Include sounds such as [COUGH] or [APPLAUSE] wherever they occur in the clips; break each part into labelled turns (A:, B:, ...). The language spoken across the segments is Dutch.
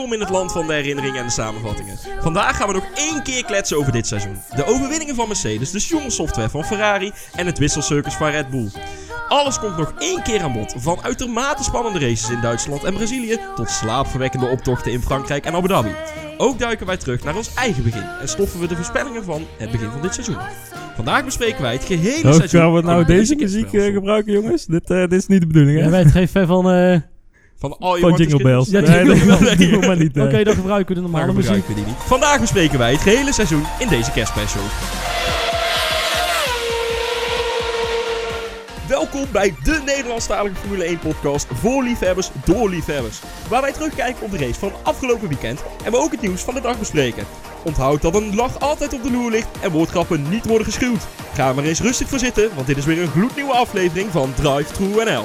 A: Welkom in het land van de herinneringen en de samenvattingen. Vandaag gaan we nog één keer kletsen over dit seizoen. De overwinningen van Mercedes, de jonge software van Ferrari en het wisselcircus van Red Bull. Alles komt nog één keer aan bod. Van uitermate spannende races in Duitsland en Brazilië tot slaapverwekkende optochten in Frankrijk en Abu Dhabi. Ook duiken wij terug naar ons eigen begin en stoffen we de voorspellingen van het begin van dit seizoen. Vandaag bespreken wij het gehele
B: Oh,
A: seizoen.
B: gaan we nou deze muziek eh, gebruiken, jongens? Dit, eh, dit is niet de bedoeling, hè?
C: Jij bent geen fan van... eh,
A: Van al je
B: Van Jingle Bells.
C: Ja,
B: nee, dat doen we maar niet.
C: Oké, dan gebruiken we de normale
A: Maar
C: muziek.
A: die niet. Vandaag bespreken wij het gehele seizoen in deze kerstspecial. Welkom bij de Nederlandstalige Formule 1 podcast voor liefhebbers door liefhebbers. Waar wij terugkijken op de race van afgelopen weekend en we ook het nieuws van de dag bespreken. Onthoud dat een lach altijd op de loer ligt en woordgrappen niet worden geschuwd. Ga er maar eens rustig voor zitten, want dit is weer een gloednieuwe aflevering van Drive True NL.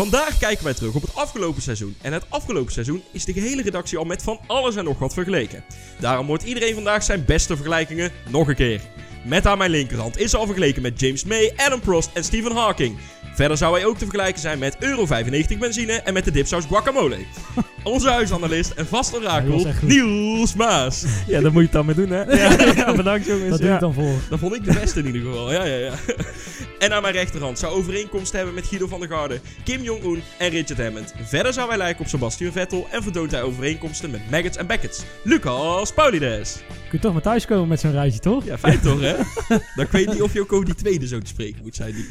A: Vandaag kijken wij terug op het afgelopen seizoen. En het afgelopen seizoen is de gehele redactie al met van alles en nog wat vergeleken. Daarom wordt iedereen vandaag zijn beste vergelijkingen nog een keer. Met aan mijn linkerhand is al vergeleken met James May, Adam Prost en Stephen Hawking. Verder zou hij ook te vergelijken zijn met Euro 95 benzine en met de dipsaus guacamole. [LAUGHS] Onze huisanalist en vast orakel. Niels Maas.
B: Ja, daar moet je het dan mee doen, hè? [LAUGHS] Ja, ja, bedankt, jongens.
C: Dat doe
B: ja.
C: ik dan voor.
A: Dat vond ik de beste in ieder geval. Ja, ja, ja. En aan mijn rechterhand zou overeenkomst hebben met Guido van der Garde, Kim Jong-un en Richard Hammond. Verder zou hij lijken op Sebastian Vettel en vertoont hij overeenkomsten met Maggots en Beckett's. Lucas Paulides.
C: Kun je toch maar thuiskomen met zo'n rijtje, toch?
A: Ja, fijn toch, hè? [LAUGHS] Dan weet niet of je ook over die tweede zo te spreken moet zijn. Die,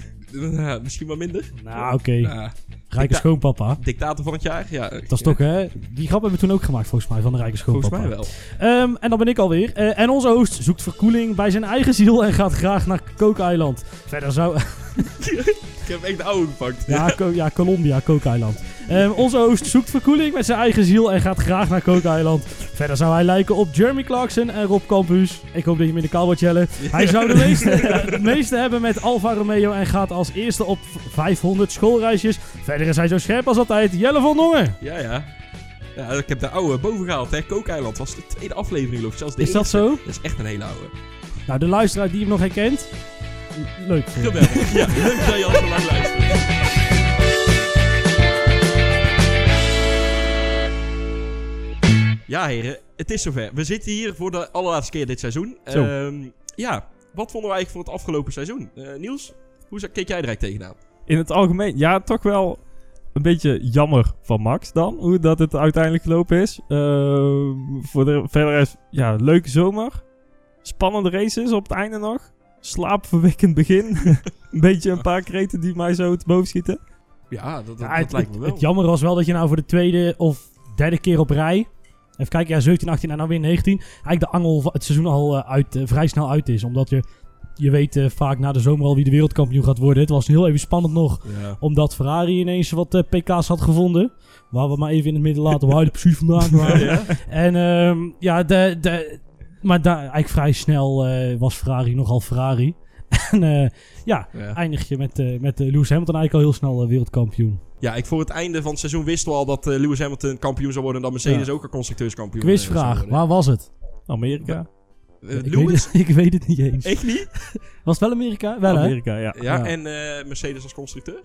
A: misschien wel minder.
C: Nou, oké. Rijke schoonpapa.
A: dictator van het jaar? Ja,
C: Dat is toch, hè? Die grap hebben we toen ook gemaakt, volgens mij, van de rijke schoonpapa.
A: Volgens mij wel.
C: Ehm, en dan ben ik alweer. Eh, en onze host zoekt verkoeling bij zijn eigen ziel en gaat graag naar Cook-eiland. Verder zou... [LAUGHS]
A: Ik heb echt de oude gepakt.
C: ja, ja, Colombia, Cook-eiland. Ehm, onze host zoekt verkoeling met zijn eigen ziel en gaat graag naar Cook-eiland. Verder zou hij lijken op Jeremy Clarkson en Rob Campus. Ik hoop dat je hem in de kou wordt jellen. Hij zou de meeste, het meeste hebben met Alfa Romeo en gaat als eerste op 500 schoolreisjes. Verder is hij zo scherp als altijd. Jelle van Dongen.
A: Ja, ja. Ja, ik heb de oude boven gehaald, hè. Kookeiland was de tweede aflevering, geloof ik. Zelfs de
C: Is dat zo?
A: Dat is echt een hele oude.
C: Nou, de luisteraar die hem nog herkent. Leuk. voor.
A: Geweldig. Ja, leuk dat je al zo lang luistert. Ja, heren, het is zover. We zitten hier voor de allerlaatste keer dit seizoen.
B: Zo.
A: Ehm, ja, wat vonden we eigenlijk voor het afgelopen seizoen? Eh, Niels, hoe keek jij er eigenlijk tegenaan?
B: In het algemeen, ja, toch wel een beetje jammer van Max dan. Hoe dat het uiteindelijk gelopen is. Eh, voor de verder is, ja, leuke zomer. Spannende races op het einde nog. Slaapverwekkend begin. [LAUGHS] een beetje een paar kreten die mij zo te boven schieten.
A: Ja, dat, dat,
C: Ja,
A: dat
C: het,
A: lijkt me wel.
C: het jammer was wel dat je nou voor de tweede of derde keer op rij. Even kijken, ja, 17, 18 en dan weer 19. Eigenlijk de angel van het seizoen al eh, uit, eh, vrij snel uit is. Omdat je, je weet eh, vaak na de zomer al wie de wereldkampioen gaat worden. Het was heel even spannend nog.
A: Ja.
C: Omdat Ferrari ineens wat eh, pk's had gevonden. Waar we maar even in het midden laten waar hij er precies vandaan [LAUGHS] waren.
A: Ja.
C: En ehm, ja, de, de, maar daar, eigenlijk vrij snel eh, was Ferrari nogal Ferrari. [LAUGHS] en eh, ja,
A: Ja.
C: eindig je met, eh met Lewis Hamilton eigenlijk al heel snel wereldkampioen.
A: ja, ik voor het einde van het seizoen wisten we al dat eh, Lewis Hamilton kampioen zou worden en dat Mercedes ook een constructeurskampioen zou
C: Quizvraag, waar was het?
B: Amerika.
C: Ik, weet
A: Lewis?
C: het, [LAUGHS] ik weet het niet eens.
A: Echt niet?
C: Was het wel Amerika? Wel hè?
B: Amerika, ja.
A: Ja,
C: Ja.
A: en eh, Mercedes als constructeur?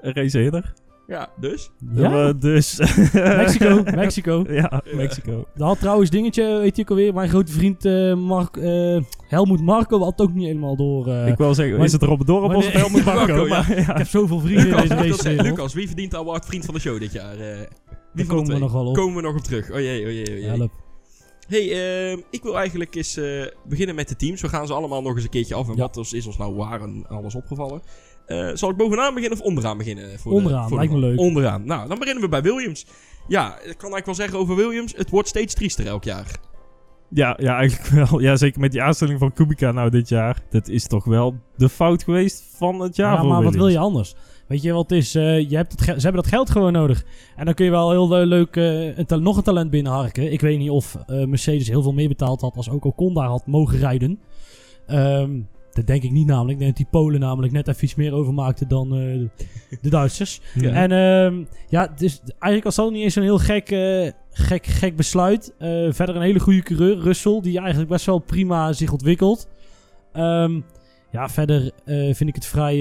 B: Een race eerder.
A: Ja, dus?
C: Ja?
B: Dus... [LAUGHS]
C: Mexico, Mexico.
B: ja, Mexico.
C: Dat had trouwens dingetje, weet je ook alweer, mijn grote vriend eh Mark, eh, Helmoet Marco had het ook niet helemaal door. eh.
B: ik wil zeggen,
C: maar-
B: is het Robert Dorp of Helmut Marco?
A: Marco.
B: Maar, ja.
C: ik heb zoveel vrienden in
A: Lucas,
C: deze
A: ik dat
C: race. wereld.
A: Lucas, wie verdient de award vriend van de show dit jaar? Eh,
C: komen we nog wel op.
A: Komen we nog op terug. Oh jee, oh jee, oh jee.
C: Help.
A: Hey, ehm, ik wil eigenlijk eens eh, beginnen met de teams. We gaan ze allemaal nog eens een keertje af. En
C: Ja.
A: wat is, is ons nou waar en alles opgevallen? Eh, zal ik bovenaan beginnen of onderaan beginnen? Voor de-
C: Onderaan,
A: voor
C: lijkt
A: de-
C: me leuk.
A: Onderaan. Nou, dan beginnen we bij Williams. Ja, ik kan eigenlijk wel zeggen over Williams. Het wordt steeds triester elk jaar.
B: Ja, ja, eigenlijk wel. Ja, zeker met die aanstelling van Kubica nou dit jaar. Dat is toch wel de fout geweest van het jaar
C: Ja,
B: voor
C: maar wat wil je anders? Weet je wat het is? eh, je hebt het ze hebben dat geld gewoon nodig. En dan kun je wel heel eh, leuk eh, een nog een talent binnenharken. Ik weet niet of eh, Mercedes heel veel meer betaald had als ook Ocon daar had mogen rijden. Ehm, Dat denk ik niet namelijk. Ik denk dat die Polen namelijk net even iets meer overmaakten dan eh, de Duitsers. [LAUGHS]
B: Ja.
C: En ehm, ja, dus eigenlijk was dat niet eens een heel gek, eh, gek, gek besluit. Eh, verder een hele goede coureur, Russell, die eigenlijk best wel prima zich ontwikkelt. Ehm, ja, verder vind ik het vrij,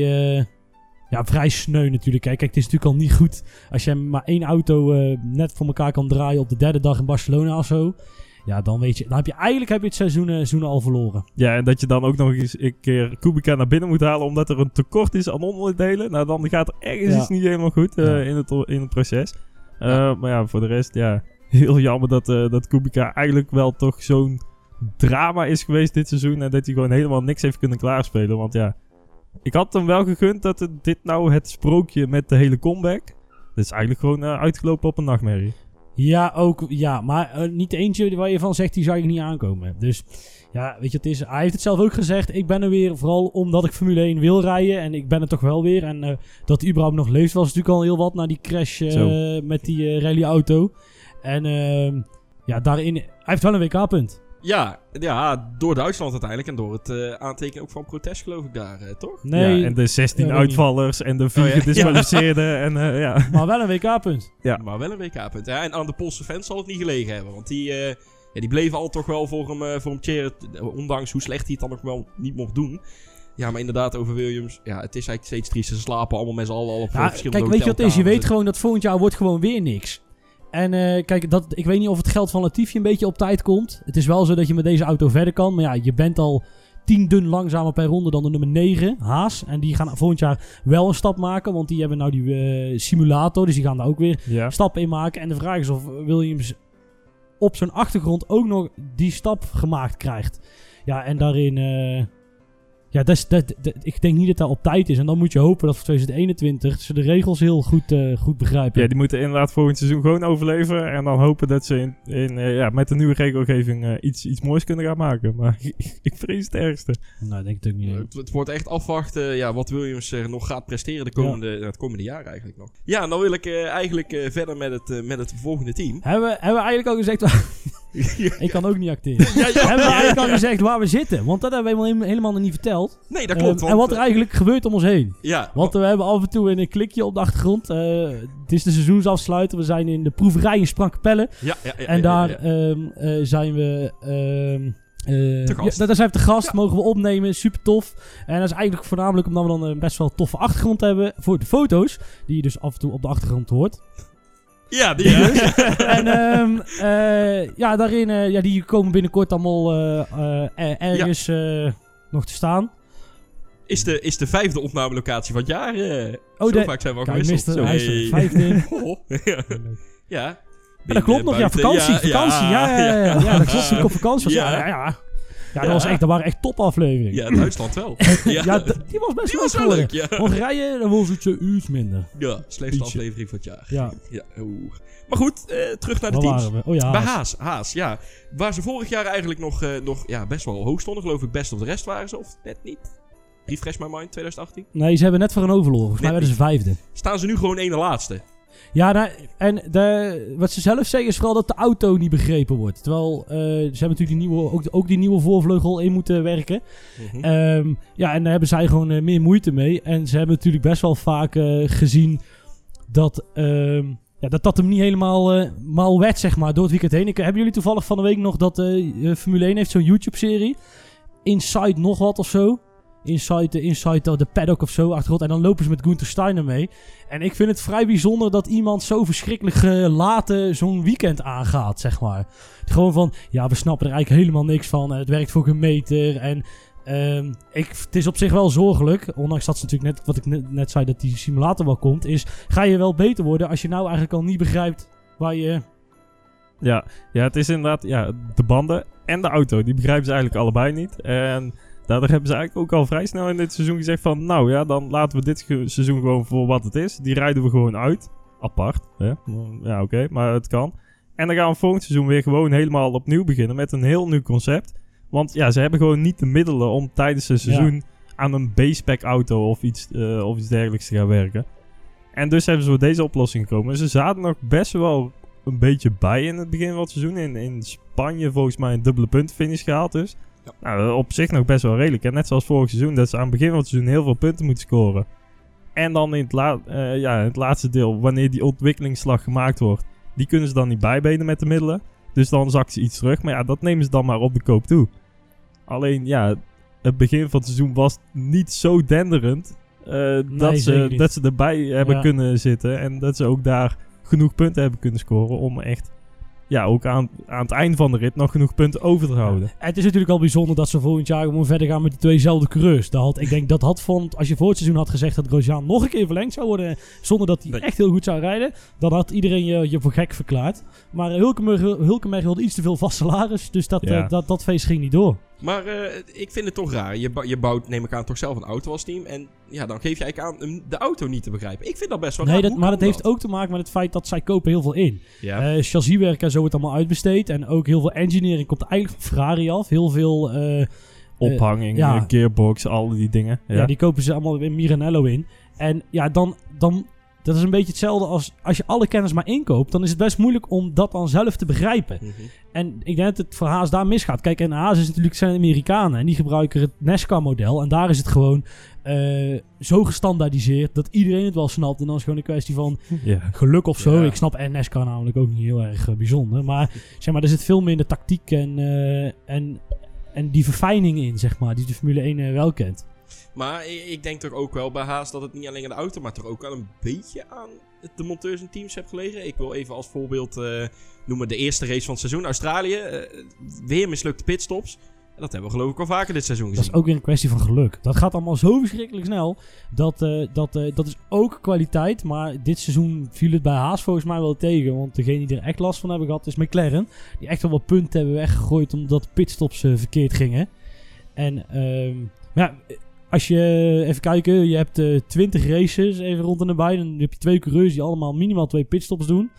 C: ja, vrij sneu natuurlijk. Kijk, kijk, het is natuurlijk al niet goed als je maar één auto net voor elkaar kan draaien op de derde dag in Barcelona of zo. Ja, dan weet je, dan heb je eigenlijk heb je het seizoen, eh, seizoen al verloren.
B: Ja, en dat je dan ook nog eens een keer Kubica naar binnen moet halen omdat er een tekort is aan onderdelen. Nou, dan gaat er ergens
C: Ja.
B: iets niet helemaal goed eh,
C: Ja.
B: in, het, in het proces. Eh, Maar ja, voor de rest, ja, [LAUGHS] heel jammer dat, dat Kubica eigenlijk wel toch zo'n drama is geweest dit seizoen. En dat hij gewoon helemaal niks heeft kunnen klaarspelen. Want ja, ik had hem wel gegund dat het, dit nou het sprookje met de hele comeback. Dat is eigenlijk gewoon uitgelopen op een nachtmerrie.
C: Ja, ook. Ja, maar eh, niet eentje waar je van zegt, die zou ik niet aankomen. Dus ja, weet je, het is, hij heeft het zelf ook gezegd. Ik ben er weer vooral omdat ik Formule 1 wil rijden. En ik ben er toch wel weer. En eh, dat hij überhaupt nog leeft was natuurlijk al heel wat na die crash eh, met die rallyauto. En ehm, ja, daarin... Hij heeft wel een WK-punt.
A: Ja, ja, door Duitsland uiteindelijk en door het eh, aantekenen ook van protest geloof ik daar, eh, toch?
C: Nee,
B: Ja, en de 16
C: Ja, weet niet.
B: uitvallers en de 4
A: Oh, [LAUGHS] ja.
B: gedisqualificeerden. En eh, ja.
C: maar wel een WK-punt.
B: Ja.
A: Maar wel een WK-punt. Ja, en aan de Poolse fans zal het niet gelegen hebben. Want die, eh, ja, die bleven al toch wel voor hem, eh, voor hem cheren. t- Ondanks hoe slecht hij het dan nog wel niet mocht doen. Ja, maar inderdaad over Williams. Ja, het is eigenlijk steeds triest. Ze slapen allemaal met z'n allen al op
C: Ja,
A: verschillende
C: kijk, weet je wat het is? Je weet gewoon dat volgend jaar wordt gewoon weer niks. En eh, kijk, dat, ik weet niet of het geld van Latifi een beetje op tijd komt. Het is wel zo dat je met deze auto verder kan. Maar ja, je bent al 10 dun langzamer per ronde dan de nummer 9, Haas. En die gaan volgend jaar wel een stap maken. Want die hebben nou die eh, simulator. Dus die gaan daar ook weer
B: ja.
C: stappen in maken. En de vraag is of Williams op zijn achtergrond ook nog die stap gemaakt krijgt. Ja, en daarin... eh, ja, dat is, dat, dat- ik denk niet dat dat op tijd is. En dan moet je hopen dat voor 2021 ze de regels heel goed, eh, goed begrijpen.
B: Ja, die moeten inderdaad volgend seizoen gewoon overleven. En dan hopen dat ze in, in, eh, ja, met de nieuwe regelgeving eh, iets, iets moois kunnen gaan maken. [LAUGHS] Maar ik vrees het ergste.
C: Nou, denk ik het ook niet.
A: Het, het wordt echt afwachten ja, wat Williams er nog gaat presteren de komende, het komende jaar eigenlijk nog. Ja, en dan wil ik eh, eigenlijk eh, verder met het, met het volgende team.
C: Hebben, we- hebben we eigenlijk al gezegd... [LAUGHS] ik kan ook niet acteren.
A: ja, ja, [LAUGHS]
C: hebben we eigenlijk al gezegd waar we zitten? Want dat hebben we helemaal, helemaal nog niet verteld.
A: Nee, dat klopt.
C: Ehm, en wat er eigenlijk gebeurt om ons heen.
A: Ja,
C: Want we hebben af en toe een klikje op de achtergrond. Eh, het is de seizoensafsluiter. We zijn in de proeverij in Sprankapelle.
A: ja, ja, ja,
C: En daar ehm, eh, zijn we... eh,
A: Te gast.
C: Ja, daar zijn we te gast.
A: Ja.
C: Mogen we opnemen. Super tof. En dat is eigenlijk voornamelijk omdat we dan een best wel toffe achtergrond hebben voor de foto's. Die je dus af en toe op de achtergrond hoort.
A: Ja, die, ja. [LAUGHS]
C: en ehm, eh, ja, daarin, eh, ja, die komen binnenkort allemaal eh, ergens nog te staan.
A: is, de, is de vijfde opnamelocatie van het jaar.
C: Oh,
A: zo
C: de-
A: vaak zijn we al
C: Kijk,
A: gewisseld.
C: mister, is
A: Hey.
C: vijfde.
A: Oh, [LAUGHS] ja. ja.
C: Dat klopt nog, ja, vakantie, vakantie. Ja, ja, ja, ja, ja, dat klopt. Ik op vakantie was. Ja,
A: Ja.
C: Ja, dat, was echt, dat waren echt topafleveringen.
A: Ja, Duitsland wel. [LAUGHS] Ja,
C: die was best
A: die
C: leuk
A: was leuk, ja.
C: Hongarije, dan was het iets minder.
A: Ja, slechtste aflevering van het jaar.
C: Ja.
A: ja oeh. Maar goed, eh, terug naar de
C: Waar
A: teams.
C: waren we? Oh ja,
A: Bij
C: Haas.
A: Haas, ja. Waar ze vorig jaar eigenlijk nog, eh, nog ja, best wel hoog stonden, geloof ik. Best op de rest waren ze, of net niet. Refresh my mind, 2018.
C: Nee, ze hebben net voor een overloren. Volgens mij werden ze vijfde.
A: Staan ze nu gewoon ene laatste.
C: Ja, nou, en de, wat ze zelf zeggen is vooral dat de auto niet begrepen wordt. Terwijl eh, ze hebben natuurlijk die nieuwe, ook, ook die nieuwe voorvleugel in moeten werken.
A: Mhm.
C: Ehm, ja, en daar hebben zij gewoon eh, meer moeite mee. En ze hebben natuurlijk best wel vaak eh, gezien dat, ehm, ja, dat dat hem niet helemaal mal werd, zeg maar, door het weekend heen. Ik, hebben jullie toevallig van de week nog dat Formule 1 heeft zo'n YouTube-serie? Inside nog wat of zo? Inside, de Inside de paddock of zo, achtergrond. En dan lopen ze met Gunther Steiner mee. En ik vind het vrij bijzonder dat iemand zo verschrikkelijk eh, laten zo'n weekend aangaat, zeg maar. Gewoon van, ja, we snappen er eigenlijk helemaal niks van. Het werkt voor geen meter. En ehm, ik, het is op zich wel zorgelijk. Ondanks dat ze natuurlijk net, wat ik net, net zei, dat die simulator wel komt. Is, ga je wel beter worden als je nou eigenlijk al niet begrijpt waar je...
B: Ja, ja, het is inderdaad ja, de banden en de auto. Die begrijpen ze eigenlijk allebei niet. En daardoor hebben ze eigenlijk ook al vrij snel in dit seizoen gezegd van... Nou ja, dan laten we dit seizoen gewoon voor wat het is. Die rijden we gewoon uit. Apart. Hè? Ja, oké, maar het kan. En dan gaan we volgend seizoen weer gewoon helemaal opnieuw beginnen met een heel nieuw concept. Want ja, ze hebben gewoon niet de middelen om tijdens het seizoen aan een B-spec auto of iets, eh, of iets dergelijks te gaan werken. En dus hebben ze voor deze oplossing gekomen. Ze zaten nog best wel een beetje bij in het begin van het seizoen. In, in Spanje volgens mij een dubbele puntenfinish gehaald dus. Nou, op zich nog best wel redelijk. En net zoals vorig seizoen, dat ze aan het begin van het seizoen heel veel punten moeten scoren. En dan in het, la eh, ja, in het laatste deel, wanneer die ontwikkelingsslag gemaakt wordt, die kunnen ze dan niet bijbenen met de middelen. Dus dan zakt ze iets terug. Maar ja, dat nemen ze dan maar op de koop toe. Alleen ja, het begin van het seizoen was niet zo denderend. eh, dat, ze, dat ze erbij hebben
C: Ja.
B: kunnen zitten. En dat ze ook daar genoeg punten hebben kunnen scoren. Om echt, ja, ook aan, aan het eind van de rit nog genoeg punten over te houden.
C: Het is natuurlijk al bijzonder dat ze volgend jaar gewoon verder gaan met die tweezelfde coureurs. Dat had, ik denk dat had vond, als je voor het seizoen had gezegd dat Grosjean nog een keer verlengd zou worden, zonder dat hij
A: Nee.
C: echt heel goed zou rijden, dan had iedereen je, je voor gek verklaard. Maar Hulkenberg, Hulkenberg wilde iets te veel vast salaris, dus dat,
B: Ja.
C: eh, dat, dat feest ging niet door.
A: Maar eh, ik vind het toch raar. Je, je bouwt, neem ik aan, toch zelf een auto als team. En ja, dan geef je eigenlijk aan um, de auto niet te begrijpen. Ik vind dat best wel
C: Nee,
A: raar.
C: dat,
A: Hoe
C: maar dat heeft ook te maken met het feit dat zij kopen heel veel in.
A: Ja.
C: Eh chassiswerk en zo wordt allemaal uitbesteed. En ook heel veel engineering komt eigenlijk van Ferrari af. Heel veel eh,
B: Ophanging,
C: ja.
B: gearbox, al die dingen. Ja,
C: Ja. die kopen ze allemaal in Miranello in. En ja, dan, dan, dat is een beetje hetzelfde als als je alle kennis maar inkoopt, dan is het best moeilijk om dat dan zelf te begrijpen.
A: Mhm.
C: En ik denk dat het voor Haas daar misgaat. Kijk, en Haas is natuurlijk zijn Amerikanen en die gebruiken het NASCAR-model. En daar is het gewoon eh, zo gestandaardiseerd dat iedereen het wel snapt. En dan is het gewoon een kwestie van [LAUGHS] geluk of zo. Ik snap NASCAR namelijk ook niet heel erg eh, bijzonder. Maar [LAUGHS] zeg maar, er zit veel minder tactiek en, eh, en, en die verfijning in, zeg maar, die de Formule 1 eh, wel kent.
A: Maar ik, denk toch ook wel bij Haas dat het niet alleen aan de auto, maar toch ook wel een beetje aan de monteurs en teams heeft gelegen. Ik wil even als voorbeeld eh, noemen de eerste race van het seizoen. Australië, eh, weer mislukte pitstops. En dat hebben we geloof ik al vaker dit seizoen
C: Dat
A: gezien.
C: is ook weer een kwestie van geluk. Dat gaat allemaal zo verschrikkelijk snel. Dat, eh, dat, dat is ook kwaliteit. Maar dit seizoen viel het bij Haas volgens mij wel tegen. Want degene die er echt last van hebben gehad is McLaren. Die echt wel wat punten hebben weggegooid omdat pitstops verkeerd gingen. En ehm, maar ja, als je even kijken. Je hebt eh 20 races even rond en nabij. Dan heb je twee coureurs die allemaal minimaal twee pitstops doen.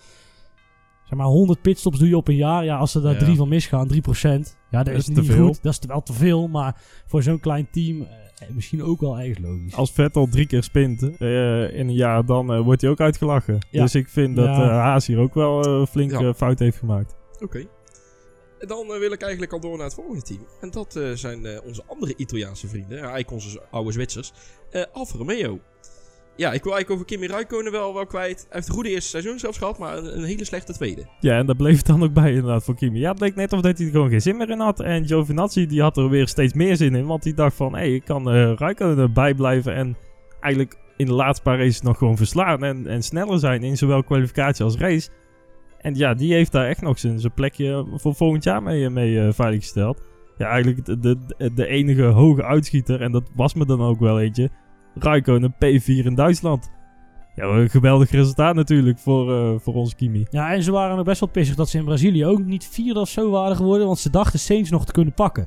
C: Zeg maar 100 pitstops doe je op een jaar. Ja, als er daar
A: Ja.
C: drie van misgaan, 3%. Ja, dat,
B: Dat
C: is,
B: is te
C: niet
B: veel.
C: goed. Dat is wel te veel. Maar voor zo'n klein team eh, misschien ook wel ergens logisch.
B: Als Vettel drie keer spint eh, in een jaar, dan eh, wordt hij ook uitgelachen.
C: Ja.
B: Dus ik vind dat eh, Haas hier ook wel eh, flink
A: Ja.
B: eh, fout heeft gemaakt.
A: Oké. Dan eh, wil ik eigenlijk al door naar het volgende team. En dat eh, zijn eh, onze andere Italiaanse vrienden. Onze oude Zwitsers. Alfa Romeo. Ja, ik wil eigenlijk over Kimi Räikkönen wel, wel kwijt. Hij heeft een goede eerste seizoen zelfs gehad, maar een, hele slechte tweede.
B: Ja, en daar bleef het dan ook bij inderdaad voor Kimi. Ja, het leek net of dat hij er gewoon geen zin meer in had. En Giovinazzi die had er weer steeds meer zin in. Want die dacht van, hé, ik kan eh Räikkönen erbij blijven. En eigenlijk in de laatste paar races nog gewoon verslaan. En, en sneller zijn in zowel kwalificatie als race. En ja, die heeft daar echt nog zijn, plekje voor volgend jaar mee, mee eh, veiliggesteld. Ja, eigenlijk de, de, de enige hoge uitschieter. En dat was me dan ook wel eentje. Räikkönen P4 in Duitsland. Ja, een geweldig resultaat natuurlijk voor, eh, voor onze Kimi.
C: Ja, en ze waren nog best wel pissig dat ze in Brazilië ook niet vierde of zo waren geworden. Want ze dachten Saints nog te kunnen pakken.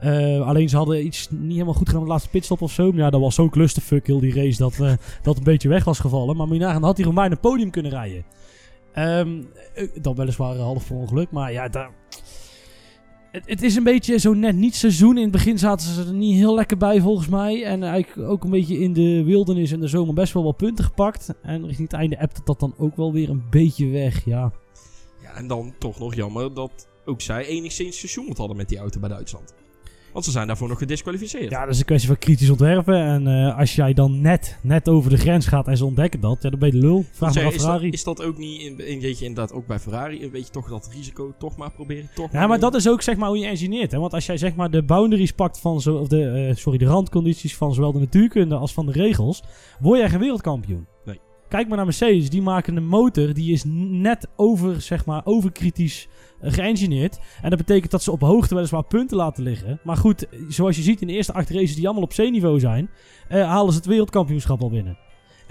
C: Eh, alleen ze hadden iets niet helemaal goed gedaan met de laatste pitstop of zo. Maar ja, dat was zo'n clusterfuck heel die race dat, eh, dat een beetje weg was gevallen. Maar dan had hij bijna een podium kunnen rijden. Eh, dan weliswaar half voor ongeluk. Maar ja. Het, het is een beetje zo net niet seizoen. In het begin zaten ze er niet heel lekker bij volgens mij. En eigenlijk ook een beetje in de wildernis en de zomer best wel wat punten gepakt. En richting het einde appt het dat dan ook wel weer een beetje weg. Ja,
A: Ja, en dan toch nog jammer dat ook zij enigszins gesjoemeld hadden met die auto bij Duitsland. Want ze zijn daarvoor nog gedisqualificeerd.
C: Ja, dat is een kwestie van kritisch ontwerpen. En eh, als jij dan net, net over de grens gaat en ze ontdekken dat, ja, dan ben je de lul. Vraag maar
A: dat,
C: Ferrari.
A: is dat ook niet, in, in, weet je, inderdaad ook bij Ferrari, een beetje toch dat risico toch maar proberen? Toch
C: Ja, maar dat is ook zeg maar hoe je engineert. Hè? Want als jij zeg maar de boundaries pakt van zo, of de, eh, sorry, de randcondities van zowel de natuurkunde als van de regels, word jij geen wereldkampioen. Kijk maar naar Mercedes, die maken een motor die is net over, zeg maar, overkritisch eh, geëngineerd. En dat betekent dat ze op hoogte weliswaar punten laten liggen. Maar goed, eh, zoals je ziet in de eerste acht races die allemaal op C-niveau zijn, eh, halen ze het wereldkampioenschap al binnen.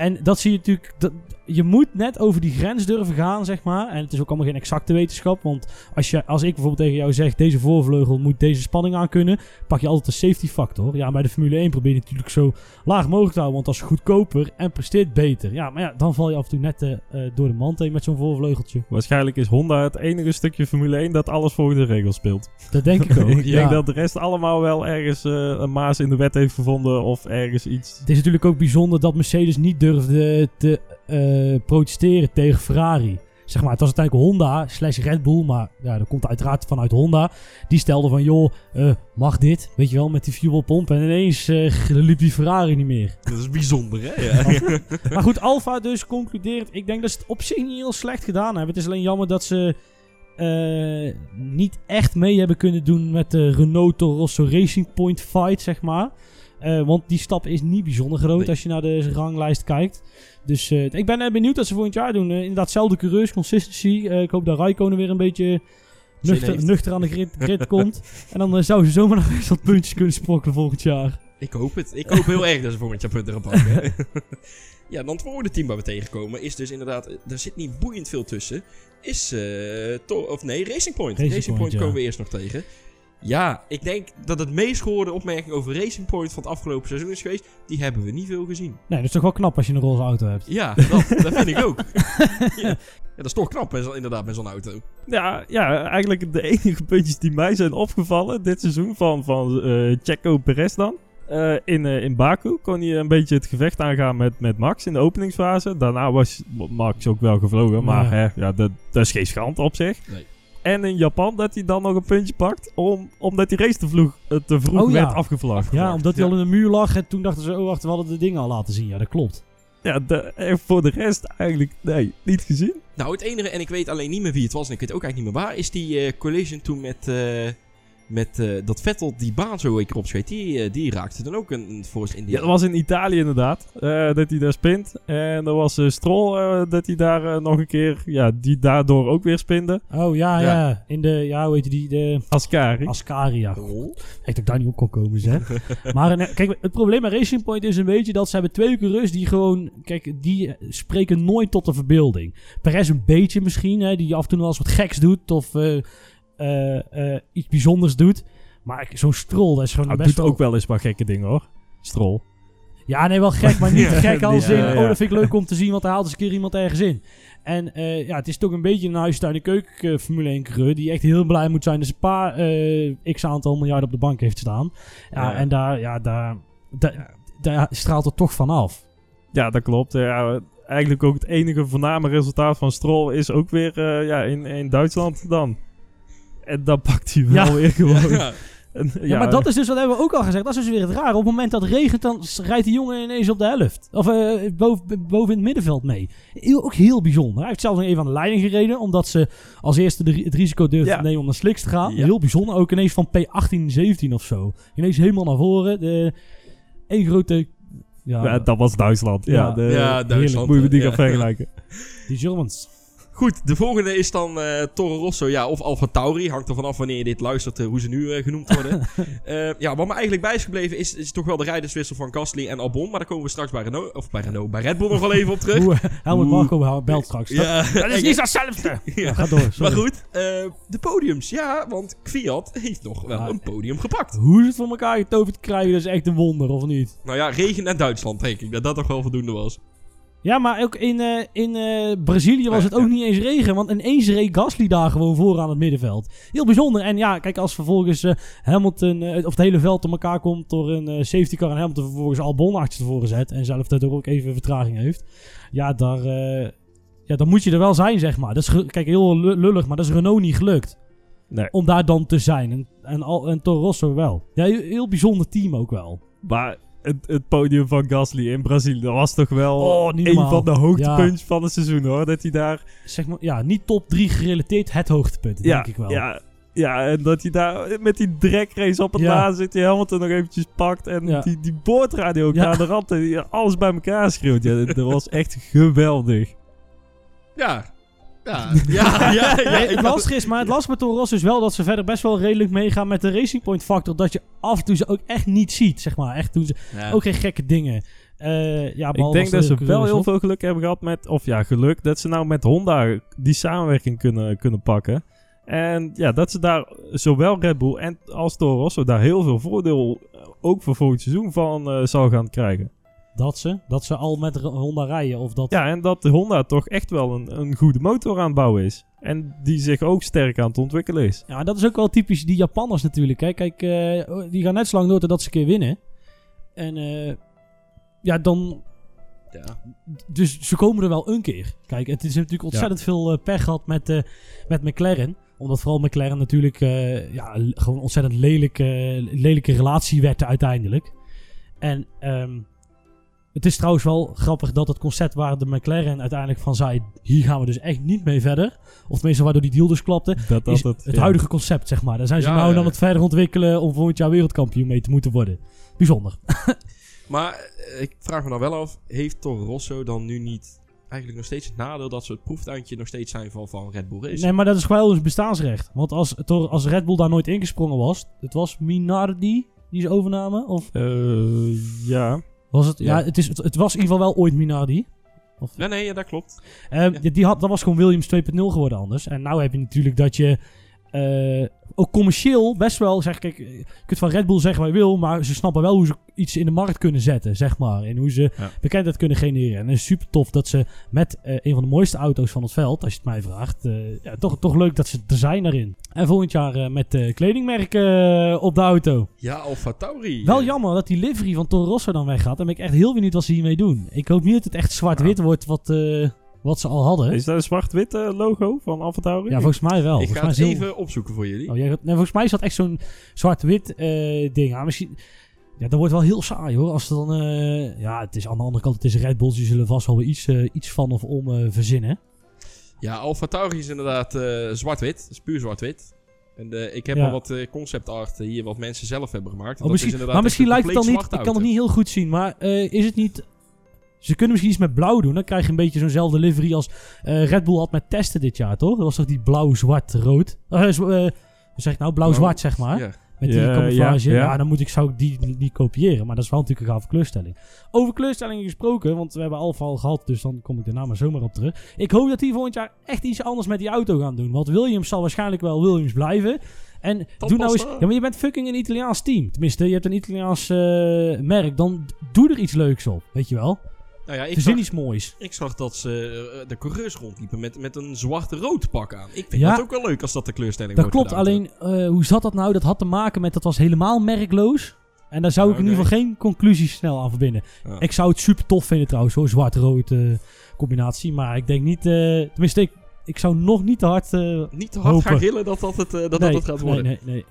C: En dat zie je natuurlijk. Dat, je moet net over die grens durven gaan, zeg maar. En het is ook allemaal geen exacte wetenschap. Want als, je, als ik bijvoorbeeld tegen jou zeg: deze voorvleugel moet deze spanning aan kunnen. pak je altijd een safety factor. Ja, bij de Formule 1 probeer je natuurlijk zo laag mogelijk te houden. Want dat is goedkoper en presteert beter. Ja, maar ja, dan val je af en toe net eh, eh, door de mand heen met zo'n voorvleugeltje.
B: Waarschijnlijk is Honda het enige stukje Formule 1 dat alles volgens de regels speelt.
C: Dat denk ik [LAUGHS] ook.
B: ik
C: ja.
B: denk dat de rest allemaal wel ergens eh, een maas in de wet heeft gevonden of ergens iets.
C: Het is natuurlijk ook bijzonder dat Mercedes niet durfde te eh, protesteren tegen Ferrari. zeg maar, het was uiteindelijk Honda slash Red Bull, maar ja, dat komt uiteraard vanuit Honda. Die stelde van, joh, eh, mag dit? Weet je wel, met die fuelpomp. En ineens eh, [LAUGHS] liep die Ferrari niet meer.
A: Dat is bijzonder, hè? Ja. [LAUGHS]
C: maar goed, Alfa dus concludeert. Ik denk dat ze het op zich niet heel slecht gedaan hebben. Het is alleen jammer dat ze niet echt mee hebben kunnen doen met de Renault Toro Rosso Racing Point fight, zeg maar. Eh, want die stap is niet bijzonder groot
A: Nee.
C: als je naar de ranglijst kijkt. Dus eh, ik ben eh, benieuwd wat ze volgend jaar doen. Inderdaad, zelfde coureurs, consistency. Ik hoop dat Raikkonen weer een beetje nuchter, nuchter aan de grid, [LAUGHS] grid komt. En dan eh, zou ze zomaar nog eens wat puntjes kunnen sprokkelen volgend jaar.
A: Ik hoop het. Ik hoop heel erg dat ze volgend jaar punten gaan pakken. [LAUGHS] ja, dan het volgende team waar we tegenkomen is dus inderdaad... Er zit niet boeiend veel tussen. Is... to- of nee, Racing Point.
C: Racing
A: Racing,
C: Point,
A: Point,
C: ja.
A: komen we eerst nog tegen. Ja, ik denk dat het meest gehoorde opmerking over Racing Point van het afgelopen seizoen is geweest. Die hebben we niet veel gezien.
C: Nee, dat is toch wel knap als je een roze auto hebt.
A: Ja, dat, [LAUGHS] dat vind ik ook. ja. ja, dat is toch knap inderdaad met zo'n auto.
B: Ja, ja, eigenlijk de enige puntjes die mij zijn opgevallen dit seizoen van, van eh Checo Perez dan. Eh, in, eh, in Baku kon hij een beetje het gevecht aangaan met, met Max in de openingsfase. Daarna was Max ook wel gevlogen, maar
C: Ja.
B: hè, ja, dat, dat is geen schande op zich.
A: Nee.
B: En in Japan dat hij dan nog een puntje pakt, om, omdat die race te, vroeg, eh, te vroeg
C: Oh, ja.
B: werd afgevlagd.
C: Ja, omdat hij
A: Ja.
C: al in de muur lag en toen dachten ze, oh wacht, we hadden de dingen al laten zien. Ja, dat klopt.
B: Ja, de, en voor de rest eigenlijk, nee, niet gezien.
A: Nou, het enige, en ik weet alleen niet meer wie het was, en ik weet ook eigenlijk niet meer waar, is die eh, collision toen met, eh, met eh, dat Vettel die baan zo een keer opscheet. Die, eh, die raakte dan ook een, een Force India.
B: Ja, dat was in Italië inderdaad, eh, dat hij daar spint. En er was eh Stroll eh, dat hij daar nog een keer, ja, die daardoor ook weer spinde.
C: Oh ja, ja.
A: Ja.
C: In de, ja, hoe heet die, de
B: Ascari.
C: Ascaria.
A: Oh.
C: Echt dat ik daar niet op kon komen, zeg. [LAUGHS] maar kijk, het probleem met Racing Point is een beetje dat ze hebben twee coureurs die gewoon... Kijk, die spreken nooit tot de verbeelding. Perez een beetje misschien, hè, die af en toe wel eens wat geks doet of iets bijzonders doet. Maar zo'n Stroll, dat is gewoon
B: Nou,
C: best
B: doet
C: wel...
B: ook wel eens wat gekke dingen hoor. Stroll.
C: Ja, nee, wel gek, maar niet [LAUGHS]
A: Ja,
C: gek als
B: ja,
C: in...
B: ja.
C: Oh, dat vind ik leuk om te zien, want hij haalt eens een keer iemand ergens in. En eh, ja, het is toch een beetje een huistuin- en keuken eh, Formule 1 coureur... die echt heel blij moet zijn dat ze een paar eh, x-aantal miljard op de bank heeft staan. Ja,
A: Ja.
C: en daar, ja, daar, daar, daar straalt het toch vanaf.
B: Ja, dat klopt. Ja, eigenlijk ook het enige voorname resultaat van Stroll is ook weer eh, ja, in, in Duitsland dan. En dan pakt hij wel
C: Ja.
B: weer gewoon. [LAUGHS]
A: Ja.
B: En,
C: Ja, maar dat is dus, wat hebben we ook al gezegd, dat is dus weer het raar. Op het moment dat het regent, dan rijdt die jongen ineens op de helft. Of eh, boven, boven in het middenveld mee. Heel, ook heel bijzonder. Hij heeft zelfs nog even aan de leiding gereden, omdat ze als eerste de, het risico durfden
B: Ja.
C: te nemen om naar Slicks te gaan.
B: Ja.
C: Heel bijzonder. Ook ineens van P18, 17 of zo. Ineens helemaal naar voren. De, één grote... Ja,
B: Ja, dat was Duitsland. Ja,
C: Ja.
B: de,
A: Ja, Duitsland.
B: Moet je die
A: ja.
B: gaan vergelijken.
C: die Germans.
A: Goed, de volgende is dan Toro Rosso, ja, of Alfa Tauri. Hangt er vanaf wanneer je dit luistert, eh, hoe ze nu eh, genoemd worden. [LAUGHS] Ja, wat me eigenlijk bij is gebleven is, is toch wel de rijderswissel van Gasly en Albon. Maar daar komen we straks bij Renault, of bij Renault, bij Red Bull nog wel even op terug.
C: Oeh, Helmut. Marco belt straks. Dat,
A: Ja,
C: dat is niet hetzelfde. [LAUGHS]
A: Ja.
C: Ga door,
A: Maar
C: sorry.
A: goed, eh, de podiums, ja, want Fiat heeft nog wel
C: Ah,
A: een podium gepakt.
C: Hoe ze het voor elkaar getoverd krijgen, dat is echt een wonder, of niet?
A: Nou ja, regen en Duitsland, denk ik, dat dat toch wel voldoende was.
C: Ja, maar ook in, eh, in eh, Brazilië was het ook niet eens regen. Want ineens reed Gasly daar gewoon vooraan het middenveld. Heel bijzonder. En ja, kijk, als vervolgens eh, Hamilton, of het hele veld op elkaar komt door een safety car en Hamilton vervolgens Albon achter tevoren zet. En zelf daardoor ook even vertraging heeft. Ja, daar, ja, dan moet je er wel zijn, zeg maar. Dat is, kijk, heel lu- lullig, maar dat is Renault niet gelukt.
B: Nee.
C: Om daar dan te zijn. En, en, en Toro Rosso wel. Ja, heel bijzonder team ook wel.
B: Maar het, het podium van Gasly in Brazilië, dat was toch wel
C: Oh, niet
B: een
C: normaal.
B: van de hoogtepuntjes van het seizoen hoor. Dat hij daar...
C: Zeg maar, ja, niet top 3 gerelateerd het hoogtepunt,
B: Ja,
C: denk ik wel.
B: ja, ja, en dat hij daar met die drekrace op het
C: Ja.
B: laatst zit, die Hamilton nog eventjes pakt. En
C: Ja.
B: die, die boordradio ook
C: Ja.
B: aan de rand, en alles bij elkaar schreeuwt. Ja, dat, dat was echt geweldig.
A: Ja, [LAUGHS] ja, ja, ja. ja,
C: Nee,
A: ik
C: het lastige is, maar het lastige met Toro Rosso is wel dat ze verder best wel redelijk meegaan met de Racing Point factor. Dat je af en toe ze ook echt niet ziet, zeg maar. Echt doen ze
A: Ja.
C: ook geen gekke dingen. Eh, ja,
B: Ik denk dat
C: de
B: ze wel heel veel geluk hebben gehad met, of ja, geluk, dat ze nou met Honda die samenwerking kunnen, kunnen pakken. En ja, dat ze daar zowel Red Bull en als Toro Rosso daar heel veel voordeel eh, ook voor volgend seizoen van eh, zal gaan krijgen.
C: Dat ze, dat ze al met Honda rijden. Of dat...
B: Ja, en dat de Honda toch echt wel een, een goede motor aan het bouwen is. En die zich ook sterk aan het ontwikkelen is.
C: Ja, dat is ook wel typisch die Japanners natuurlijk. Hè. Kijk, eh, die gaan net zo lang door totdat ze een keer winnen. En eh, ja, dan
A: Ja.
C: Dus ze komen er wel een keer. Kijk, het is natuurlijk ontzettend veel eh, pech gehad met, eh, met McLaren. Omdat vooral McLaren natuurlijk eh, ja, gewoon ontzettend lelijke, lelijke relatie werd uiteindelijk. En ehm, het is trouwens wel grappig dat het concept waar de McLaren uiteindelijk van zei... hier gaan we dus echt niet mee verder. Of tenminste waardoor die deal dus klapte.
B: Dat, dat,
C: Is
B: dat,
C: het
B: ja.
C: huidige concept, zeg maar. Daar zijn ze
A: Ja,
C: nou
A: ja.
C: het verder ontwikkelen om volgend jaar wereldkampioen mee te moeten worden. Bijzonder. [LAUGHS]
A: Maar eh, ik vraag me dan wel af, heeft Toro Rosso dan nu niet eigenlijk nog steeds het nadeel dat ze het proeftuintje nog steeds zijn van, van Red Bull Racing?
C: Nee, maar dat is gewoon een bestaansrecht. Want als, het als Red Bull daar nooit ingesprongen was... Het was Minardi die ze overnamen? Of
B: Eh, ja.
C: Was het... Ja,
A: Ja.
C: het, is, het, het was in ieder geval wel ooit Minardi. Of,
A: Nee, nee, ja, dat klopt.
C: Eh, die- die had, dat was gewoon Williams 2.0 geworden anders. En nou heb je natuurlijk dat je... eh, ook commercieel best wel, zeg kijk, je kunt van Red Bull zeggen wat je wil, maar ze snappen wel hoe ze iets in de markt kunnen zetten, zeg maar. En hoe ze
B: Ja.
C: bekendheid kunnen genereren. En het is super tof dat ze met eh, een van de mooiste auto's van het veld, als je het mij vraagt, eh, ja, toch, toch leuk dat ze er zijn daarin. En volgend jaar met kledingmerken op de auto.
A: Ja, Alfa Tauri.
C: Wel jammer dat die livery van Toro Rosso dan weggaat. Dan ben ik echt heel benieuwd wat ze hiermee doen. Ik hoop niet dat het echt zwart-wit wordt wat, wat ze al hadden.
B: Is dat een zwart-wit eh, logo van AlphaTauri?
C: Ja, volgens mij wel.
A: Ik
C: volgens
A: ga het
C: mij heel-
A: even opzoeken voor jullie.
C: Oh, jij nee, volgens mij is dat echt zo'n zwart-wit eh, ding. Ja, misschien... Ja, dat wordt wel heel saai hoor. Als het dan... eh, ja, het is aan de andere kant, het is Red Bull. Die zullen vast wel weer iets, eh, iets van of om eh, verzinnen.
A: Ja, Alfa Tauri is inderdaad eh, zwart-wit. Het is puur zwart-wit. En eh, ik heb
C: Ja.
A: al wat eh, concept art hier wat mensen zelf hebben gemaakt.
C: Oh,
A: dat is
C: misschien,
A: inderdaad
C: maar misschien lijkt het dan niet... Ik kan het niet heel goed zien. Maar eh, is het niet... Ze kunnen misschien iets met blauw doen. Dan krijg je een beetje zo'nzelfde livery als eh, Red Bull had met testen dit jaar, toch? Dat was toch die blauw-zwart-rood? Eh, hoe zeg ik nou? Blauw-zwart, zeg maar.
A: Ja.
C: Met die camouflage. Ja, dan moet ik, zou ik die niet kopiëren. Maar dat is wel natuurlijk een gave kleurstelling. Over kleurstellingen gesproken, want we hebben Alfa al gehad. Dus dan kom ik daarna maar zomaar op terug. Ik hoop dat die volgend jaar echt iets anders met die auto gaan doen. Want Williams zal waarschijnlijk wel Williams blijven. En doe nou eens... Ja, maar je bent fucking een Italiaans team. Tenminste, je hebt een Italiaans eh, merk. Dan doe er iets leuks op. Weet je wel?
A: Nou ja, ik
C: Verzin
A: zag,
C: iets moois.
A: ik zag dat ze eh, de coureurs rondliepen met, met een zwart-rood pak aan. Ik vind
C: Ja.
A: dat ook wel leuk als dat de kleurstelling
C: Dat
A: wordt
C: klopt,
A: gedaan.
C: alleen eh, hoe zat dat nou? Dat had te maken met dat was helemaal merkloos. En daar zou ik in
A: Oké.
C: ieder geval geen conclusies snel aan verbinden.
A: Ja.
C: Ik zou het super tof vinden trouwens, hoor. Zwart-rood eh, combinatie. Maar ik denk niet, tenminste, ik, ik zou nog niet te hard.
A: Niet te hard
C: Hopen.
A: gaan gillen dat dat het, dat,
C: nee,
A: dat het gaat worden.
C: Nee, nee, nee.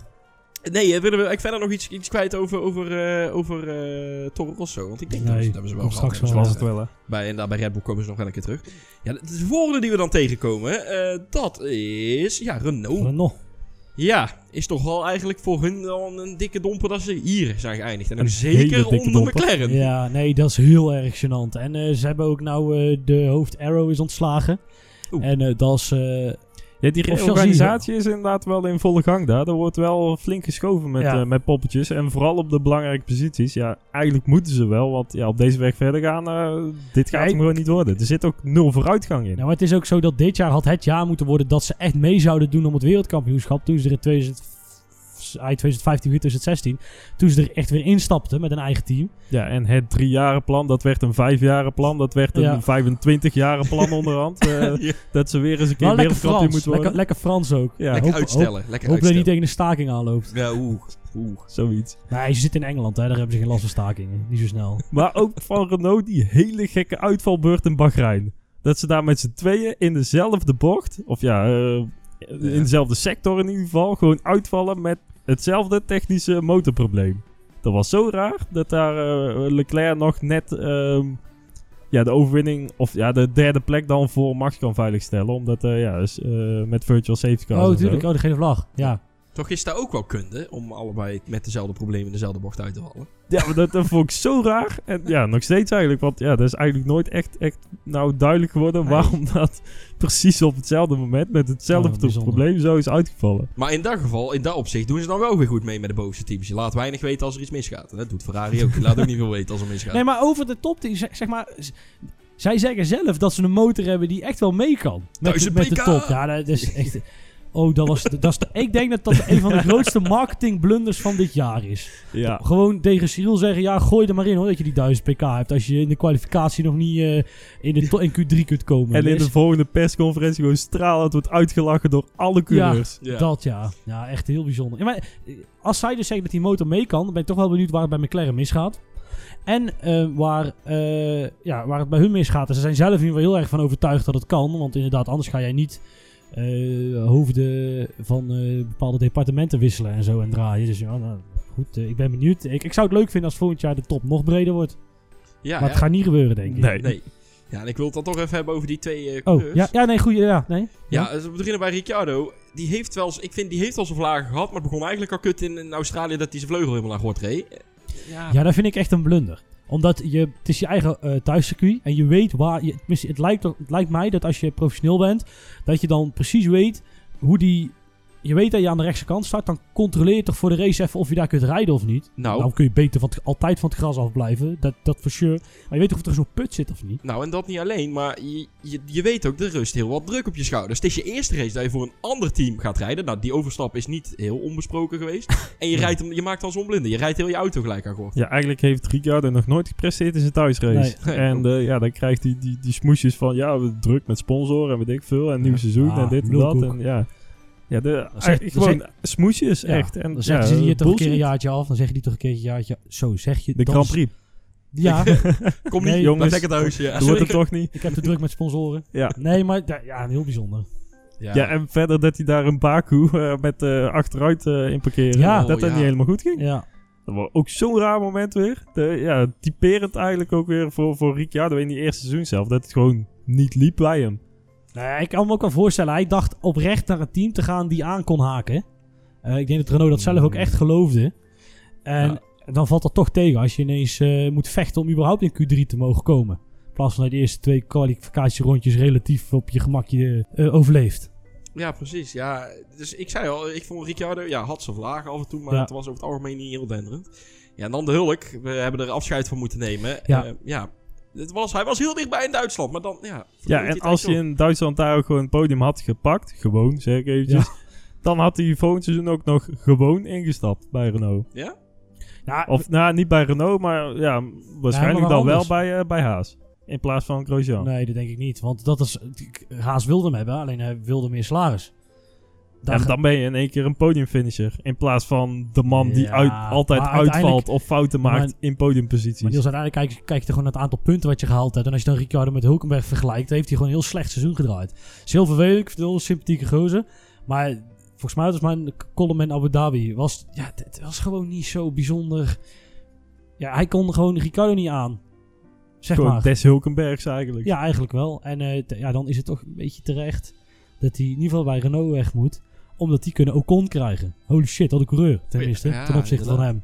A: Nee, willen we ik verder nog iets, iets kwijt over, over, eh, over eh, Toro Rosso? Want ik denk
C: Nee,
A: dat, ze- dat hebben ze wel
C: straks
B: Dat was het wel, hè.
A: Bij, en daar bij Red Bull komen ze nog wel een keer terug. Ja, de, de volgende die we dan tegenkomen, eh, dat is ja, Renault.
C: Renault.
A: Ja, is toch wel eigenlijk voor hun wel een dikke domper dat ze hier zijn geëindigd. En ook
B: Een
A: zeker onder
B: domper.
A: McLaren.
C: Ja, nee, dat is heel erg gênant. En eh, ze hebben ook nou eh, de hoofd Arrow is ontslagen.
A: Oeh.
C: En eh, dat is...
B: Ja, die reorganisatie is inderdaad wel in volle gang daar. Er wordt wel flink geschoven met,
C: Ja.
B: eh, met poppetjes. En vooral op de belangrijke posities. Ja, eigenlijk moeten ze wel. Want ja, op deze weg verder gaan, eh, dit gaat
C: Ja,
B: hem gewoon niet worden. Er zit ook nul vooruitgang in.
C: Nou, maar het is ook zo dat dit jaar had het jaar moeten worden dat ze echt mee zouden doen om het wereldkampioenschap. Toen ze er in 2000, eind 2015, 2016, toen ze er echt weer instapten met een eigen team.
B: Ja, en het driejarenplan, dat werd een vijfjarenplan. Dat werd een
C: Ja.
B: 25-jaren plan onderhand. [LAUGHS] eh,
A: Ja,
B: dat ze weer eens een keer
C: lekker
B: wereldkampioen
C: Frans,
B: moeten
C: lekker,
B: worden.
C: lekker Frans ook.
B: Ja,
A: lekker
C: hoop-
A: uitstellen. lekker
C: Hoop dat je
A: uitstellen.
C: niet tegen een staking aanloopt.
A: Ja, oeh, oeh.
B: zoiets.
C: Nee, ze zitten in Engeland, hè. daar hebben ze geen last van stakingen. Niet zo snel. [LAUGHS]
B: Maar ook van Renault die hele gekke uitvalbeurt in Bahrein. Dat ze daar met z'n tweeën in dezelfde bocht, of ja, eh, in dezelfde sector in ieder geval, gewoon uitvallen met hetzelfde technische motorprobleem. Dat was zo raar dat daar eh, Leclerc nog net ehm, ja, de overwinning, of ja, de derde plek dan voor Max kan veiligstellen. Omdat eh, ja, dus, eh, met virtual safety cars.
C: Oh,
B: en zo.
C: tuurlijk. Oh, de gele vlag. Ja.
A: Toch is daar ook wel kunde om allebei met dezelfde problemen in dezelfde bocht uit te vallen.
B: Ja, maar dat, dat vond ik zo raar. En ja, nog steeds eigenlijk. Want ja, dat is eigenlijk nooit echt, echt nou duidelijk geworden
A: Nee.
B: waarom dat [LAUGHS] precies op hetzelfde moment met hetzelfde
C: Oh,
B: probleem zo is uitgevallen.
A: Maar in dat geval, in dat opzicht, doen ze dan wel weer goed mee met de bovenste teams. Je laat weinig weten als er iets misgaat. En dat doet Ferrari ook. Je laat ook niet veel weten als er misgaat.
C: Nee, maar over de top, die, zeg, zeg maar... Zij zeggen zelf dat ze een motor hebben die echt wel mee kan. Met, met de top. Ja, dat is echt... Oh, dat was... Dat is [LAUGHS] ik denk dat dat een van de grootste marketing blunders van dit jaar is.
B: Ja.
C: Gewoon tegen Cyril zeggen, ja, gooi er maar in hoor, dat je die 1000 pk hebt. Als je in de kwalificatie nog niet eh, in, de in Q3 kunt komen.
B: En in de volgende persconferentie gewoon stralend wordt uitgelachen door alle coureurs.
A: Ja.
C: Dat ja. Ja, echt heel bijzonder. Ja, maar eh, als zij dus zeggen dat die motor mee kan, dan ben ik toch wel benieuwd waar het bij McLaren misgaat. En eh, waar, eh, ja, waar het bij hun misgaat. En ze zijn zelf in ieder geval heel erg van overtuigd dat het kan. Want inderdaad, anders ga jij niet eh, hoofden van eh, bepaalde departementen wisselen en zo en draaien. Dus ja, nou, goed, eh, ik ben benieuwd. Ik, ik zou het leuk vinden als volgend jaar de top nog breder wordt.
A: Ja,
C: maar
A: ja.
C: het gaat niet gebeuren, denk ik.
B: Nee.
A: Nee. Ja, en ik wil het dan toch even hebben over die twee eh
C: Oh,
A: coureurs.
C: ja, ja, nee, goeie, ja, nee.
A: Ja, dus we beginnen bij Ricciardo. Die heeft wel ik vind, die heeft al zijn vlagen gehad, maar het begon eigenlijk al kut in, in Australië dat hij zijn vleugel helemaal naar gort reed. Ja,
C: Ja, dat vind ik echt een blunder. Omdat je, het is je eigen eh thuiscircuit en je weet waar... Je, het, lijkt, het lijkt mij dat als je professioneel bent, dat je dan precies weet hoe die... Je weet dat je aan de rechtse kant staat, dan controleer je toch voor de race even of je daar kunt rijden of niet.
A: nou,
C: Dan kun je beter van het- altijd van het gras afblijven, dat, dat for sure. Maar je weet toch of er zo'n put zit of niet?
A: nou, en dat niet alleen, maar je, je, je weet ook, er rust heel wat druk op je schouders. Het is je eerste race dat je voor een ander team gaat rijden. Nou, die overstap is niet heel onbesproken geweest. [LAUGHS] En je, rijdt hem, je maakt dan zonblinde. Je rijdt heel je auto gelijk aan gort.
B: Ja, eigenlijk heeft Ricciardo nog nooit gepresteerd in zijn thuisrace.
A: Nee.
B: En eh, ja, dan krijgt hij die, die smoesjes van, ja, we druk met sponsoren en weet ik veel. En nieuw
C: Ja.
B: seizoen
C: Ah,
B: en dit en dat. En ja, ja de,
C: dan
B: gewoon smoesjes,
C: Ja,
B: echt. En,
C: Dan zeggen
B: ja,
C: ze hier toch een keer een jaartje af, dan zeg je die toch een keer een jaartje... Zo zeg je
B: De Grand Prix.
C: Ja, [LAUGHS]
A: Kom
C: Nee,
A: niet,
B: jongens.
A: blijf lekker thuis. Ja.
B: Dat wordt het toch niet.
C: ik heb te druk met sponsoren.
B: Ja.
C: Nee, maar ja, ja, heel bijzonder.
A: Ja.
B: Ja, en verder dat hij daar een Baku eh, met eh, achteruit eh, in parkeren.
C: Ja.
B: dat
A: Oh,
B: dat
A: ja.
B: niet helemaal goed ging.
C: Ja.
B: Dat was ook zo'n raar moment weer. De, ja, typerend eigenlijk ook weer voor, voor Ricciardo in die eerste seizoen zelf. Dat het gewoon niet liep bij hem.
C: Nee, ik kan me ook wel voorstellen. Hij dacht oprecht naar een team te gaan die aan kon haken. Eh, ik denk dat Renault dat zelf ook echt geloofde. En dan valt dat toch tegen als je ineens eh, moet vechten om überhaupt in Q3 te mogen komen. In plaats van dat je de eerste twee kwalificatierondjes relatief op je gemakje eh, overleeft.
A: Ja, precies. Ja, dus ik zei al, ik vond Ricciardo, ja, had zijn vlagen af en toe, maar
C: Ja.
A: het was over het algemeen niet heel denderend. Ja, en dan de Hulk. We hebben er afscheid van moeten nemen.
C: Ja.
A: Ja. Het was, hij was heel dichtbij in Duitsland, maar dan, ja.
B: Ja, en als je in Duitsland daar ook gewoon het podium had gepakt, gewoon zeg ik eventjes, dan had hij volgend seizoen ook nog gewoon ingestapt bij Renault.
A: Ja?
C: Ja,
B: Of nou, niet bij Renault, maar ja, waarschijnlijk
C: maar
B: dan wel bij, eh, bij Haas. In plaats van Grosjean.
C: nee, dat denk ik niet. Want dat is, Haas wilde hem hebben, alleen hij wilde meer salaris. Daar
B: En dan ben je in één keer een podiumfinisher. In plaats van de man die uit, altijd uitvalt of fouten maakt
C: maar-
B: in podiumposities.
C: Maar Niels, uiteindelijk kijk, kijk je gewoon naar het aantal punten wat je gehaald hebt. En als je dan Ricciardo met Hulkenberg vergelijkt, heeft hij gewoon een heel slecht seizoen gedraaid. heel vervelend, ik heel sympathieke gozer. Maar volgens mij was mijn column in Abu Dhabi, was, ja, het, was gewoon niet zo bijzonder. Ja, hij kon gewoon Ricciardo niet aan. Zeg
B: Gewoon
C: maar.
B: des Hulkenbergs eigenlijk.
C: Ja, eigenlijk wel. En eh, ja, dan is het toch een beetje terecht dat hij in ieder geval bij Renault weg moet. Omdat die kunnen Ocon krijgen. Holy shit, wat een coureur. Tenminste,
A: Ja,
C: ten opzichte van hem.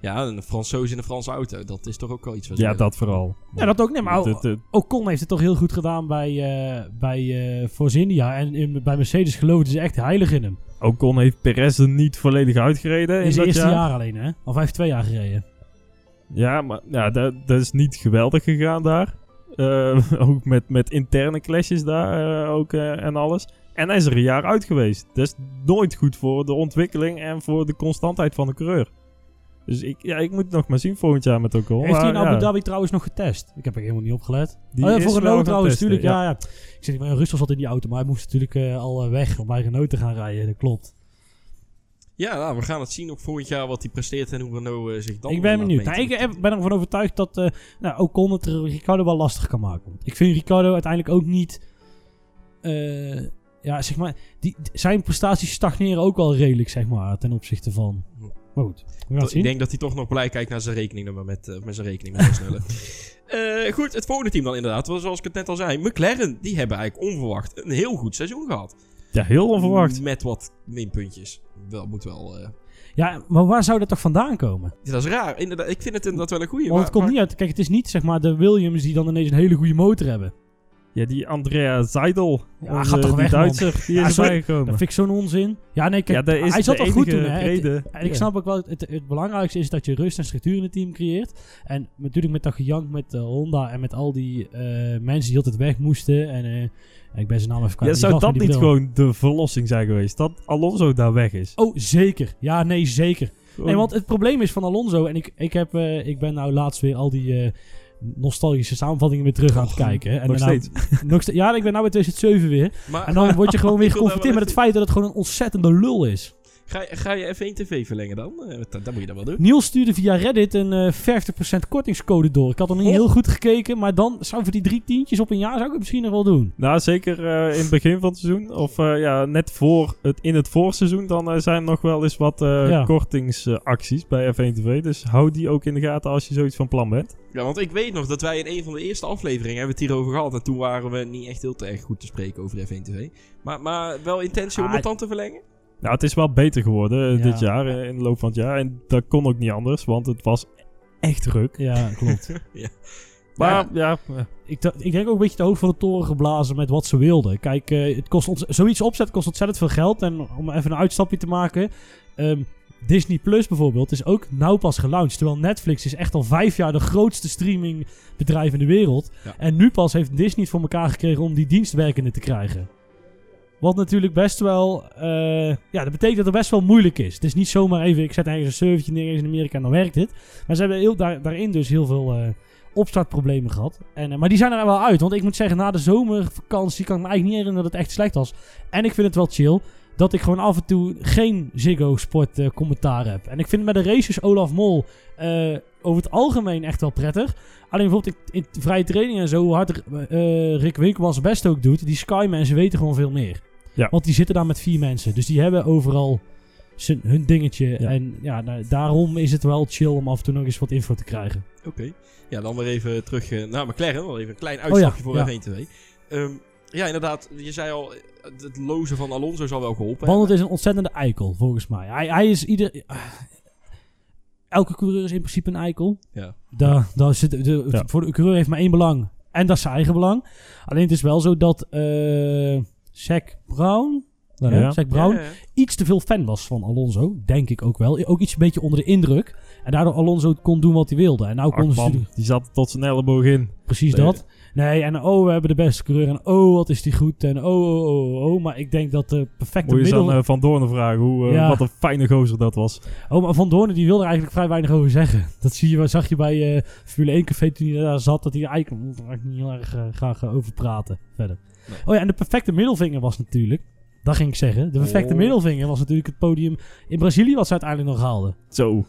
A: Ja, een Fransoos in een Franse auto. Dat is toch ook wel iets wat
B: Ja, dat vooral.
C: Ja, dat ook. Nee, maar Ocon heeft het toch heel goed gedaan bij, eh bij eh, Force India. En in, bij Mercedes geloofden ze echt heilig in hem.
B: Ocon heeft Perez er niet volledig uitgereden.
C: In
B: in
C: zijn
B: dat
C: eerste
B: jaar.
C: jaar alleen, hè? Of hij heeft twee jaar gereden.
B: Ja, maar ja, dat, dat is niet geweldig gegaan daar. Eh, [LAUGHS] ook met, met interne clashes daar eh, ook, eh, en alles. En hij is er een jaar uit geweest. Dat is nooit goed voor de ontwikkeling en voor de constantheid van de coureur. Dus ik, ja, ik moet het nog maar zien volgend jaar met Ocon.
C: heeft hij in Abu
B: ja,
C: Dhabi trouwens nog getest? Ik heb er helemaal niet op gelet.
B: die
C: oh ja, voor Renault trouwens,
B: testen,
C: natuurlijk.
B: ja.
C: Ja. Ja, Ik zeg niet, maar Rustig zat in die auto, maar hij moest natuurlijk eh, al eh, weg om bij Renault te gaan rijden. Dat klopt.
A: Ja, nou, we gaan het zien op volgend jaar wat hij presteert en hoe Renault eh, zich dan
C: ik ben benieuwd. Nou, ik ben ervan overtuigd dat eh nou, Ocon het Ricardo wel lastig kan maken. Want ik vind Ricardo uiteindelijk ook niet... eh, ja, zeg maar... Die, zijn prestaties stagneren ook wel redelijk, zeg maar, ten opzichte van... Maar goed, we gaan het
A: Ik denk dat hij toch nog blij kijkt naar zijn rekening met, eh, met zijn rekening met snelle. [LAUGHS] Eh goed, het volgende team dan inderdaad. Zoals ik het net al zei. McLaren, die hebben eigenlijk onverwacht een heel goed seizoen gehad.
B: Ja, heel onverwacht.
A: Met wat minpuntjes. Wel, moet wel... eh,
C: Ja, maar waar zou dat toch vandaan komen?
A: ja, dat is raar. Inderdaad, ik vind het inderdaad wel een goeie.
C: Want het komt
A: maar-
C: niet uit... Kijk, het is niet zeg maar de Williams die dan ineens een hele goede motor hebben.
B: Ja, die Andrea Seidel,
C: Ja,
B: onze-
C: gaat toch
B: die
C: weg, man.
B: Duitser, die
C: Ja,
B: is
C: sorry,
B: erbij gekomen.
C: Dat vind ik zo'n onzin. Ja, nee, kijk,
B: ja, is
C: hij zat al goed toen, hè. Het-
B: reden.
C: En ik snap ook wel, het, het belangrijkste is dat je rust en structuur in het team creëert. En natuurlijk met dat gejank met eh, Honda en met al die eh, mensen die altijd weg moesten. En eh, ik ben zijn naam even kwijt.
B: Ja, zou dat niet
C: bril.
B: gewoon de verlossing zijn geweest? Dat Alonso daar weg is?
C: Oh, zeker. Ja, nee, zeker. Nee, want het probleem is van Alonso, en ik, ik, heb, eh, ik ben nou laatst weer al die eh, nostalgische samenvattingen weer terug aan het kijken. hè. En
B: nog
C: daarna-
B: steeds. [LAUGHS]
C: nog ste- ja, ik ben nou bij [LAUGHS] 2007 weer.
A: Maar,
C: En dan word je gewoon [LAUGHS] weer geconfronteerd met het feit dat het gewoon een ontzettende lul is.
A: Ga, je- ga je F1 TV verlengen dan? Eh, dat, dat moet je dan wel doen.
C: Niels stuurde via Reddit een eh 50% kortingscode door. Ik had nog niet
A: Oh.
C: heel goed gekeken, maar dan zou voor die drie tientjes op een jaar zou ik het misschien nog wel doen.
B: Nou, zeker eh, in het begin van het seizoen. Of eh, ja, net voor het, in het voorseizoen. Dan zijn er nog wel eens wat eh,
C: Ja.
B: kortingsacties bij F1 TV. Dus hou die ook in de gaten als je zoiets van plan bent.
A: Ja, want ik weet nog dat wij in een van de eerste afleveringen hebben het hierover gehad. En toen waren we niet echt heel te erg goed te spreken over F1 TV. Maar, maar wel intentie om
C: Ah,
A: het dan te verlengen?
B: Nou, het is wel beter geworden eh,
C: Ja.
B: dit jaar, eh, in de loop van het jaar. En dat kon ook niet anders, want het was echt druk.
C: Ja, klopt. [LAUGHS]
B: Maar ja, eh,
C: ik, ik denk ook een beetje te hoog van de toren geblazen met wat ze wilden. Kijk, eh, het kost ons, zoiets opzetten kost ontzettend veel geld. En om even een uitstapje te maken. ehm, Disney Plus bijvoorbeeld is ook nou pas gelaunched. Terwijl Netflix is echt al vijf jaar de grootste streamingbedrijf in de wereld.
A: Ja.
C: En nu pas heeft Disney het voor elkaar gekregen om die dienst werkende te krijgen. Wat natuurlijk best wel... eh, ja, dat betekent dat het best wel moeilijk is. Het is niet zomaar even, ik zet ergens een servertje neer in Amerika en dan werkt het. Maar ze hebben heel, daar, daarin dus heel veel eh, opstartproblemen gehad. En, eh, maar die zijn er wel uit. Want ik moet zeggen, na de zomervakantie kan ik me eigenlijk niet herinneren dat het echt slecht was. En ik vind het wel chill dat ik gewoon af en toe geen Ziggo Sport eh, commentaar heb. En ik vind met de races Olaf Mol over het algemeen echt wel prettig. Alleen bijvoorbeeld in, in vrije training en zo, hoe hard Rick Winkelman zijn best ook doet, die Sky mensen weten gewoon veel meer.
B: Ja.
C: Want die zitten daar met vier mensen. Dus die hebben overal zijn, hun dingetje.
B: Ja.
C: En ja, nou, daarom is het wel chill om af en toe nog eens wat info te krijgen.
A: Oké. Ja, dan weer even terug eh, naar McLaren. Wel even een klein uitstapje
C: Oh ja,
A: voor
C: ja.
A: F1 TV. Ehm, ja, inderdaad. Je zei al, eh, het lozen van Alonso zal wel geholpen
C: Want het is een ontzettende eikel, volgens mij. Hij, hij is ieder... ah, elke coureur is in principe een eikel.
A: Ja.
C: Daar, daar zit, de,
B: Ja.
C: Voor de coureur heeft maar één belang. En dat is zijn eigen belang. Alleen het is wel zo dat eh Zac Brown...
B: Ja.
C: Ja. Zac Brown
A: Ja, ja, ja.
C: iets te veel fan was van Alonso. Denk ik ook wel. Ook iets een beetje onder de indruk. En daardoor Alonso kon doen wat hij wilde. En nou kon ze
B: die zat tot zijn elleboog in.
C: precies
B: Nee.
C: dat. Nee, en oh, we hebben de beste coureur. En oh, wat is die goed. En oh, oh, oh, oh. Maar ik denk dat de perfecte
B: Moet je eens
C: middel...
B: aan eh, Van Doornen vragen hoe, eh,
C: Ja.
B: wat een fijne gozer dat was.
C: Oh, maar Van Doornen die wilde er eigenlijk vrij weinig over zeggen. Dat zie je, zag je bij eh Formule 1 Café toen hij daar zat. Dat hij eigenlijk eigenlijk niet heel erg eh, graag eh, over praten verder.
A: Nee.
C: Oh ja, en de perfecte middelvinger was natuurlijk... Dat ging ik zeggen. De perfecte
A: Oh.
C: middelvinger was natuurlijk het podium in Brazilië wat ze uiteindelijk nog haalden.
B: Zo.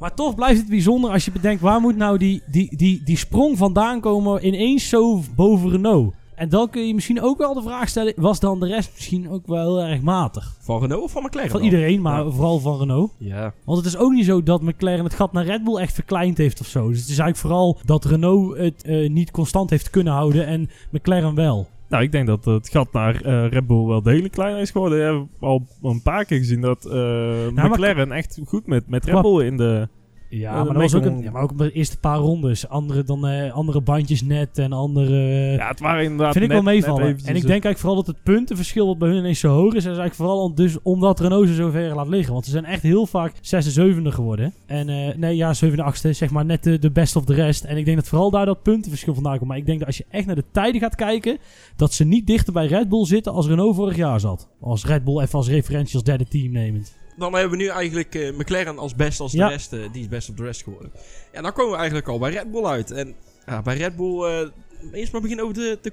C: Maar toch blijft het bijzonder als je bedenkt... waar moet nou die, die, die, die sprong vandaan komen ineens zo boven Renault? En dan kun je misschien ook wel de vraag stellen... was dan de rest misschien ook wel heel erg matig?
A: Van Renault of van McLaren?
C: Van
A: dan?
C: iedereen, maar
A: Ja.
C: vooral van Renault.
A: Ja.
C: Want het is ook niet zo dat McLaren het gat naar Red Bull echt verkleind heeft of zo. Dus het is eigenlijk vooral dat Renault het eh, niet constant heeft kunnen houden en McLaren wel.
B: Nou, ik denk dat het gat naar eh, Red Bull wel degelijk kleiner is geworden. We hebben al een paar keer gezien dat eh, McLaren echt goed met, met Red Bull in de...
C: Ja,
B: Eh,
C: maar, dat was ook een, ja, maar ook de eerste paar rondes. Andere, dan, eh, andere bandjes net en andere...
B: Ja, het waren inderdaad
C: vind ik
B: net-
C: wel meevallen. En ik denk eigenlijk vooral dat het puntenverschil wat bij hun ineens zo hoog is. Dat is eigenlijk vooral dus omdat Renault ze zo ver laat liggen. Want ze zijn echt heel vaak zesde, zevende geworden. En eh, nee, ja, zevende, achtste. Zeg maar net de, de best of de rest. En ik denk dat vooral daar dat puntenverschil vandaan komt. Maar ik denk dat als je echt naar de tijden gaat kijken. Dat ze niet dichter bij Red Bull zitten als Renault vorig jaar zat. Als Red Bull even als referentie als derde team nemend.
A: Dan hebben we nu eigenlijk eh, McLaren als best als de
C: Ja.
A: rest. eh, die is best of de rest geworden. Ja, dan komen we eigenlijk al bij Red Bull uit. En ja, bij Red Bull... eh, eerst maar beginnen over de, de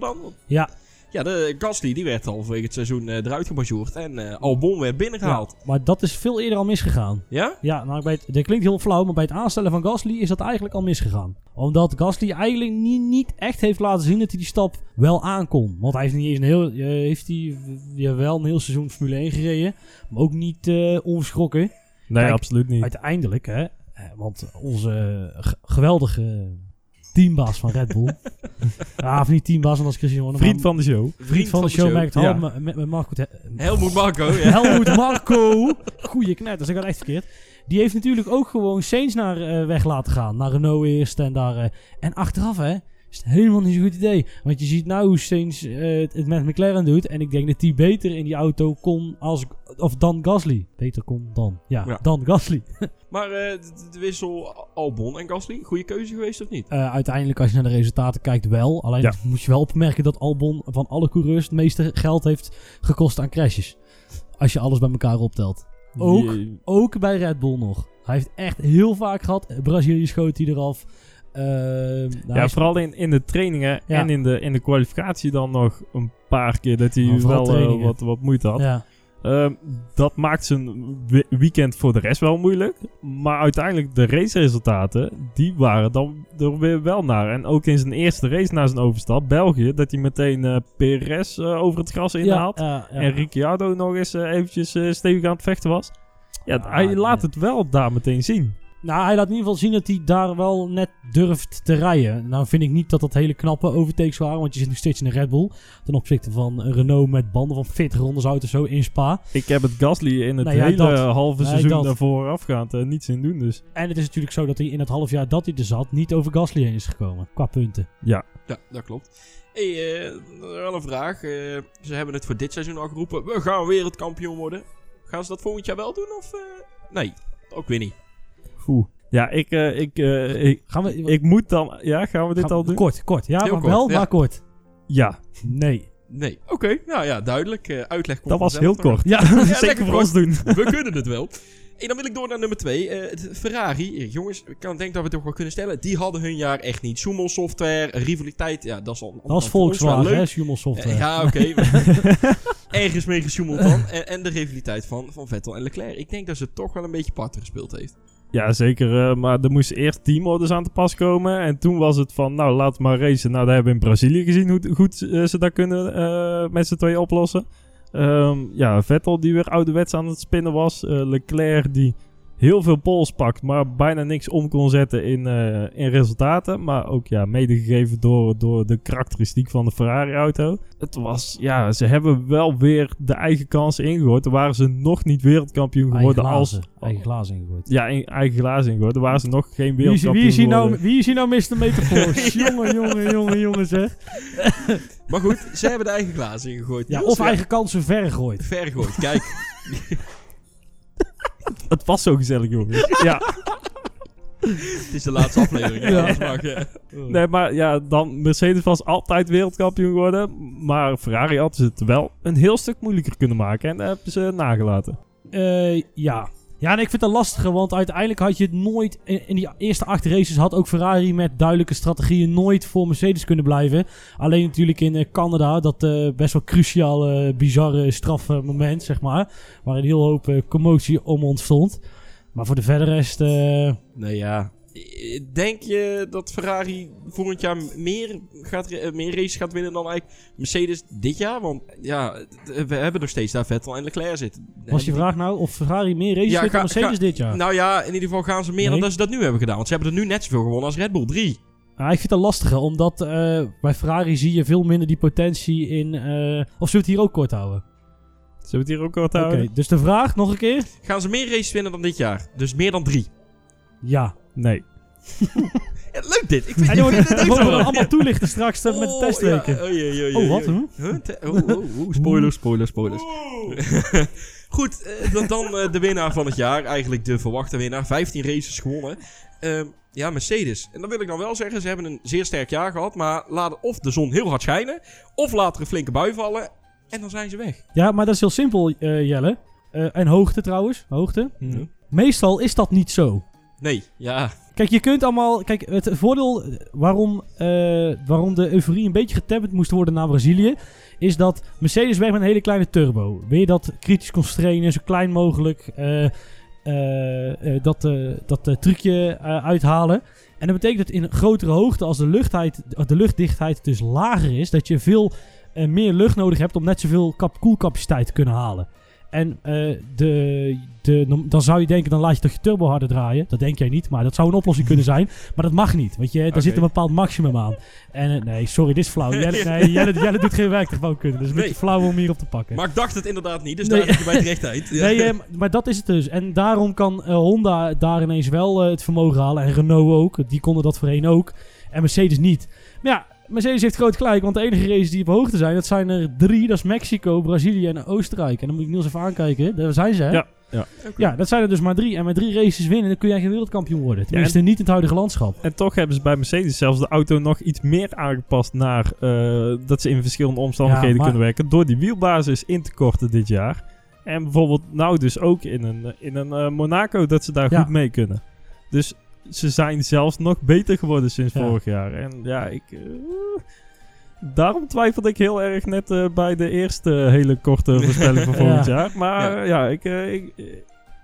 A: dan.
C: Ja.
A: Ja, de Gasly die werd al vanwege het seizoen eh, eruit gebajoerd. En eh, Albon werd binnengehaald.
C: Ja, maar dat is veel eerder al misgegaan.
A: Ja?
C: Ja, nou, bij het, dat klinkt heel flauw, maar bij het aanstellen van Gasly is dat eigenlijk al misgegaan. Omdat Gasly eigenlijk niet, niet echt heeft laten zien dat hij die stap wel aankon. Want hij heeft niet eens een heel, eh, heeft hij, ja, wel een heel seizoen Formule 1 gereden, maar ook niet eh, onverschrokken.
B: Nee,
C: Kijk,
B: absoluut niet.
C: Uiteindelijk, hè, want onze geweldige teambaas van Red Bull. [LAUGHS] ja, of niet teambaas, want dat is Christian Horner.
B: Vriend van de show.
C: vriend van de show, merkt
B: Ja.
C: Met, met Marco. Te-
A: Helmoet Marco, ja.
C: Helmoet [LAUGHS] Marco. Goeie knetters, ik had echt verkeerd. Die heeft natuurlijk ook gewoon Saints naar eh, weg laten gaan. Naar Renault eerst en daar. eh, en achteraf, hè, is het helemaal niet zo'n goed idee. Want je ziet nou hoe Saints eh, het, met McLaren doet. En ik denk dat die beter in die auto kon als. Of dan Gasly. Beter kon dan. Ja,
A: Ja.
C: dan Gasly. [LAUGHS]
A: Maar eh, de, de wissel Albon en Gasly, goede keuze geweest of niet?
C: Eh, uiteindelijk, als je naar de resultaten kijkt, wel. Alleen
B: Ja.
C: moet je wel opmerken dat Albon van alle coureurs het meeste geld heeft gekost aan crashes. Als je alles bij elkaar optelt. Ook Ook bij Red Bull nog. Hij heeft echt heel vaak gehad. Brazilië schoot hij eraf. Ehm, nou,
B: Ja, vooral in, in de trainingen
C: Ja.
B: en in de, in de kwalificatie dan nog een paar keer dat hij wel eh, wat, wat moeite had.
C: ja.
B: Ehm, dat maakt zijn we- weekend voor de rest wel moeilijk. Maar uiteindelijk de raceresultaten, die waren dan er weer wel naar. En ook in zijn eerste race na zijn overstap, België, dat hij meteen eh Perez eh, over het gras inhaalt.
C: ja, ja.
B: En Ricciardo nog eens eh, eventjes stevig aan het vechten was. Ja,
C: Ah,
B: hij laat het wel daar meteen zien.
C: Nou, hij laat in ieder geval zien dat hij daar wel net durft te rijden. Nou vind ik niet dat dat hele knappe overtakes waren, want je zit nu steeds in de Red Bull. Ten opzichte van een Renault met banden van 40 rondes auto zo in Spa.
B: Ik heb het Gasly in het
C: Nee, ja,
B: hele
C: dat.
B: halve
C: Nee,
B: seizoen
C: dat.
B: daarvoor afgaand eh, niets in doen. Dus
C: En het is natuurlijk zo dat hij in het half jaar dat hij er zat niet over Gasly heen is gekomen. Qua punten.
A: Ja, dat klopt. hey, eh, wel een vraag. Eh, ze hebben het voor dit seizoen al geroepen. We gaan wereldkampioen worden. Gaan ze dat volgend jaar wel doen of... eh, Nee, ook weer niet.
B: Oeh. Ja, ik, eh, ik, eh, ik,
C: Gaan we...
B: ik moet dan... Ja, gaan we dit
C: gaan-
B: al doen?
C: Kort, kort. Ja,
A: Heel
C: maar
A: kort,
C: wel,
A: ja.
C: maar kort.
B: Ja,
C: Nee.
A: Nee. Oké, nou ja, duidelijk. Eh, uitleg komt
B: dat was heel kort.
C: Ja, [LAUGHS]
A: lekker
B: Zeker voor ons doen. [LAUGHS]
A: We kunnen het wel. En dan wil ik door naar nummer 2. Ferrari. Jongens, ik kan denk dat we het toch wel kunnen stellen. Die hadden hun jaar echt niet. Zoemel software, rivaliteit. Ja, dat is al.
C: dat was Volkswagen, hè, Software.
A: Ja, oké. [LAUGHS] Ergens mee gesjoemeld dan. En, en de rivaliteit van, van Vettel en Leclerc. Ik denk dat ze toch wel een beetje parten gespeeld heeft.
B: Ja, zeker. eh, maar er moesten eerst teamorders aan te pas komen. En toen was het van, nou, laat maar racen. Nou, daar hebben we in Brazilië gezien hoe goed eh, ze dat kunnen eh, met z'n tweeën oplossen. Ehm, ja, Vettel die weer ouderwets aan het spinnen was. Leclerc die heel veel pols pakt, maar bijna niks om kon zetten in, eh, in resultaten. Maar ook ja, medegegeven door, door de karakteristiek van de Ferrari-auto. Het was, ja, ze hebben wel weer de eigen kansen ingegooid. Toen waren ze nog niet wereldkampioen
C: Eigen
B: geworden als...
C: glazen. Eigen glazen ingegooid.
B: Ja, in eigen glazen ingegooid. Toen waren ze nog geen
C: Wie is,
B: wereldkampioen
C: wie, is hier nou, wie is hier nou Mr. Metaphor? [LAUGHS] [LAUGHS] jongen, jongen, jongen, jongen zeg.
A: Maar goed, ze hebben de eigen glazen ingegooid.
C: Ja, of eigen kansen vergooid.
A: Ver gegooid. Kijk, [LAUGHS]
B: Het was zo gezellig, jongens. ja. [LAUGHS]
A: het is de laatste aflevering.
C: Ja.
A: Mag, eh,
B: Nee, maar ja, dan Mercedes was altijd wereldkampioen geworden. Maar Ferrari had ze het wel een heel stuk moeilijker kunnen maken. En dat hebben ze nagelaten.
C: Eh, ja. Ja, en ik vind het lastige, want uiteindelijk had je het nooit... In, die eerste acht races had ook Ferrari met duidelijke strategieën nooit voor Mercedes kunnen blijven. Alleen natuurlijk in eh, Canada, dat eh, best wel cruciale, bizarre strafmoment, zeg maar. Waar een heel hoop eh, commotie om ontstond. Maar voor de verder rest... eh,
A: Nee, ja. Denk je dat Ferrari volgend jaar meer, gaat, eh, meer races gaat winnen dan eigenlijk Mercedes dit jaar? Want ja, we hebben nog steeds daar Vettel en Leclerc zitten.
C: was je vraag nou of Ferrari meer races
A: Ja,
C: wint dan Mercedes
A: ga-
C: dit jaar?
A: Nou ja, in ieder geval gaan ze meer dan
C: Nee.
A: dat ze dat nu hebben gedaan. Want ze hebben er nu net zoveel gewonnen als Red Bull 3.
C: Ja, ik vind het lastige, omdat eh, bij Ferrari zie je veel minder die potentie in... eh, of zullen we het hier ook kort houden?
B: Zullen we het hier ook kort
C: Oké,
B: houden?
C: dus de vraag nog een keer?
A: Gaan ze meer races winnen dan dit jaar? Dus meer dan drie.
C: Ja.
B: Nee. [LAUGHS]
A: Ja, leuk dit. Ik vind,
C: En
A: ik wel-
C: allemaal toelichten straks eh, met de
A: Oh,
C: testweken.
A: ja, oh,
C: Oh, wat? Huh?
A: Oh, oh, oh, spoilers, spoilers, spoilers. [LAUGHS] Goed, eh, dan, dan eh, de winnaar van het jaar. Eigenlijk de verwachte winnaar. 15 races gewonnen. Ehm, ja, Mercedes. En dan wil ik dan wel zeggen, ze hebben een zeer sterk jaar gehad. Maar laat of de zon heel hard schijnen. Of laat er een flinke bui vallen. En dan zijn ze weg.
C: Ja, maar dat is heel simpel, eh, Jelle. Eh, en hoogte trouwens. Hoogte.
A: Hm.
C: Meestal is dat niet zo.
A: Nee, ja.
C: Kijk, je kunt allemaal... Kijk, het voordeel eh, waarom, eh, waarom de euforie een beetje getemperd moest worden naar Brazilië... is dat Mercedes werkt met een hele kleine turbo. Wil je dat kritisch constrainen, zo klein mogelijk... eh, dat, dat trucje uithalen. En dat betekent dat in grotere hoogte, als de, luchtheid, de luchtdichtheid dus lager is... dat je veel meer lucht nodig hebt om net zoveel koelcapaciteit te kunnen halen. En eh, de, de, dan zou je denken, dan laat je toch je turbo harder draaien. Dat denk jij niet, maar dat zou een oplossing kunnen zijn. Maar dat mag niet, want je, daar zit een bepaald maximum aan. En eh, nee, sorry, dit is flauw. Jelle, [LAUGHS] nee, Jelle, Jelle doet geen werktuigbouwkunde, dus een
A: Nee.
C: beetje flauw om hier op te pakken.
A: Maar ik dacht het inderdaad niet. Dus
C: Nee.
A: daar zit je bij terecht uit. [LAUGHS] Ja.
C: Nee, eh, maar dat is het dus. En daarom kan Honda daar ineens wel het vermogen halen. En Renault ook. Die konden dat voorheen ook. En Mercedes niet. Maar ja, Mercedes heeft groot gelijk. Want de enige races die op hoogte zijn, dat zijn er drie. Dat is Mexico, Brazilië en Oostenrijk. En dan moet ik Niels even aankijken. Daar zijn ze, hè?
B: Ja.
A: Oké.
C: Ja, dat zijn er dus maar drie. En met drie races winnen, dan kun jij geen wereldkampioen worden. Tenminste, niet in het huidige landschap.
B: En toch hebben ze bij Mercedes zelfs de auto nog iets meer aangepast naar eh, dat ze in verschillende omstandigheden
C: Ja, maar-
B: kunnen werken. Door die wielbasis in te korten dit jaar. En bijvoorbeeld nou dus ook in een, in een eh, Monaco dat ze daar
C: Ja.
B: goed mee kunnen. Dus ze zijn zelfs nog beter geworden sinds
C: Ja.
B: vorig jaar. En ja, ik... eh, Daarom twijfelde ik heel erg net eh, bij de eerste hele korte [LAUGHS] voorspelling van volgend
C: Ja.
B: jaar. Maar ja, ik, eh, ik, eh,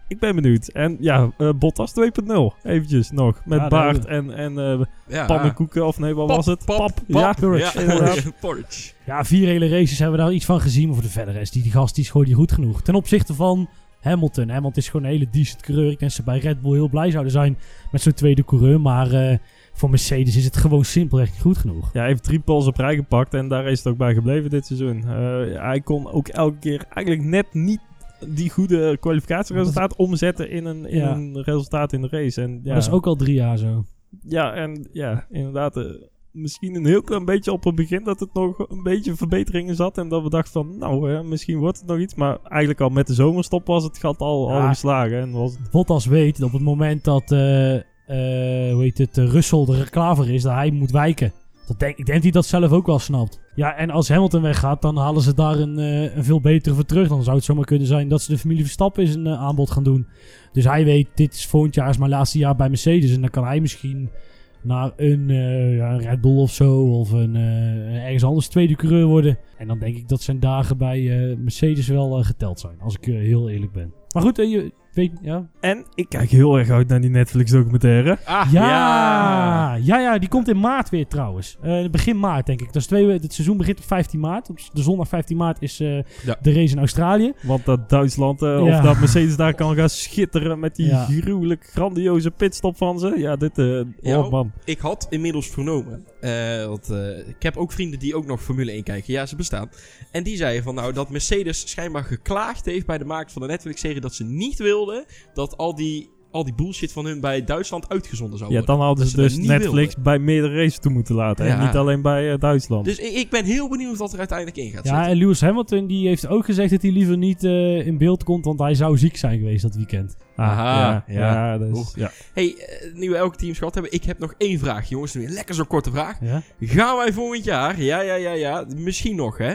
B: ik ben benieuwd. En ja, eh, Bottas 2.0 eventjes nog. Met
C: Ja,
B: baard en, en eh,
A: Ja.
B: pannenkoeken, of nee, wat was het?
A: Pap, pap,
B: ja,
C: porridge.
A: Ja, [LAUGHS] porridge.
C: Ja, vier hele races hebben we daar iets van gezien. Maar voor de verder rest, die, die gast die is gewoon niet goed genoeg. Ten opzichte van Hamilton. Hamilton is gewoon een hele decent coureur. Ik denk dat ze bij Red Bull heel blij zouden zijn met zo'n tweede coureur. Maar eh, voor Mercedes is het gewoon simpelweg niet goed genoeg.
B: Ja, hij heeft drie poles op rij gepakt en daar is het ook bij gebleven dit seizoen. Eh, hij kon ook elke keer eigenlijk net niet die goede kwalificatieresultaat omzetten in een, in
C: Ja.
B: een resultaat in de race. En, ja,
C: dat is ook al drie jaar zo.
B: ja, en ja, inderdaad, eh, misschien een heel klein beetje op het begin dat het nog een beetje verbeteringen zat. En dat we dachten van, nou, misschien wordt het nog iets. Maar eigenlijk al met de zomerstop was het gat al, al geslagen. En was het,
C: Bottas weet dat op het moment dat eh eh, hoe heet het, Russell er klaar voor is, dat hij moet wijken. Dat denk, ik denk dat hij dat zelf ook wel snapt. Ja, en als Hamilton weggaat, dan halen ze daar een, eh, een veel betere voor terug. Dan zou het zomaar kunnen zijn dat ze de familie Verstappen eens een aanbod gaan doen. Dus hij weet, dit is volgend jaar is mijn laatste jaar bij Mercedes. En dan kan hij misschien naar een, eh, ja, een Red Bull of zo, of een, eh, ergens anders tweede coureur worden. En dan denk ik dat zijn dagen bij eh, Mercedes wel geteld zijn, als ik heel eerlijk ben. Maar goed, je weet, ja,
B: en ik kijk heel erg uit naar die Netflix documentaire.
A: Ah,
C: ja, ja, ja, die komt in maart weer trouwens. Eh, begin maart denk ik. Dat is twee, we- het seizoen begint op 15 maart. Op de zondag 15 maart is eh,
A: Ja.
C: de race in Australië.
B: Want dat Duitsland, eh,
C: Ja.
B: of dat Mercedes daar kan gaan schitteren met die
C: Ja.
B: gruwelijk grandioze pitstop van ze. Ja, dit, eh
A: Ja,
B: oh man.
A: Ik had inmiddels vernomen, eh, want eh, ik heb ook vrienden die ook nog Formule 1 kijken. Ja, ze bestaan. En die zeiden van nou dat Mercedes schijnbaar geklaagd heeft bij de maker van de Netflix-serie dat ze niet wilden dat al die, al die bullshit van hun bij Duitsland uitgezonden zou
B: Ja,
A: worden.
B: dan hadden ze
A: ze
B: dus Netflix bij meerdere races toe moeten laten. En
A: Ja.
B: niet alleen bij eh, Duitsland.
A: Dus ik, ik ben heel benieuwd wat er uiteindelijk in gaat
C: Ja,
A: zitten.
C: en Lewis Hamilton die heeft ook gezegd dat hij liever niet eh, in beeld komt, want hij zou ziek zijn geweest dat weekend.
B: Ah,
A: Aha,
B: ja,
A: ja.
B: ja, dus, ja.
A: hey, eh, nu we elke teams gehad hebben, ik heb nog één vraag, jongens. Een lekker zo'n korte vraag.
C: Ja?
A: Gaan wij volgend jaar, ja, ja, ja, ja, misschien nog hè,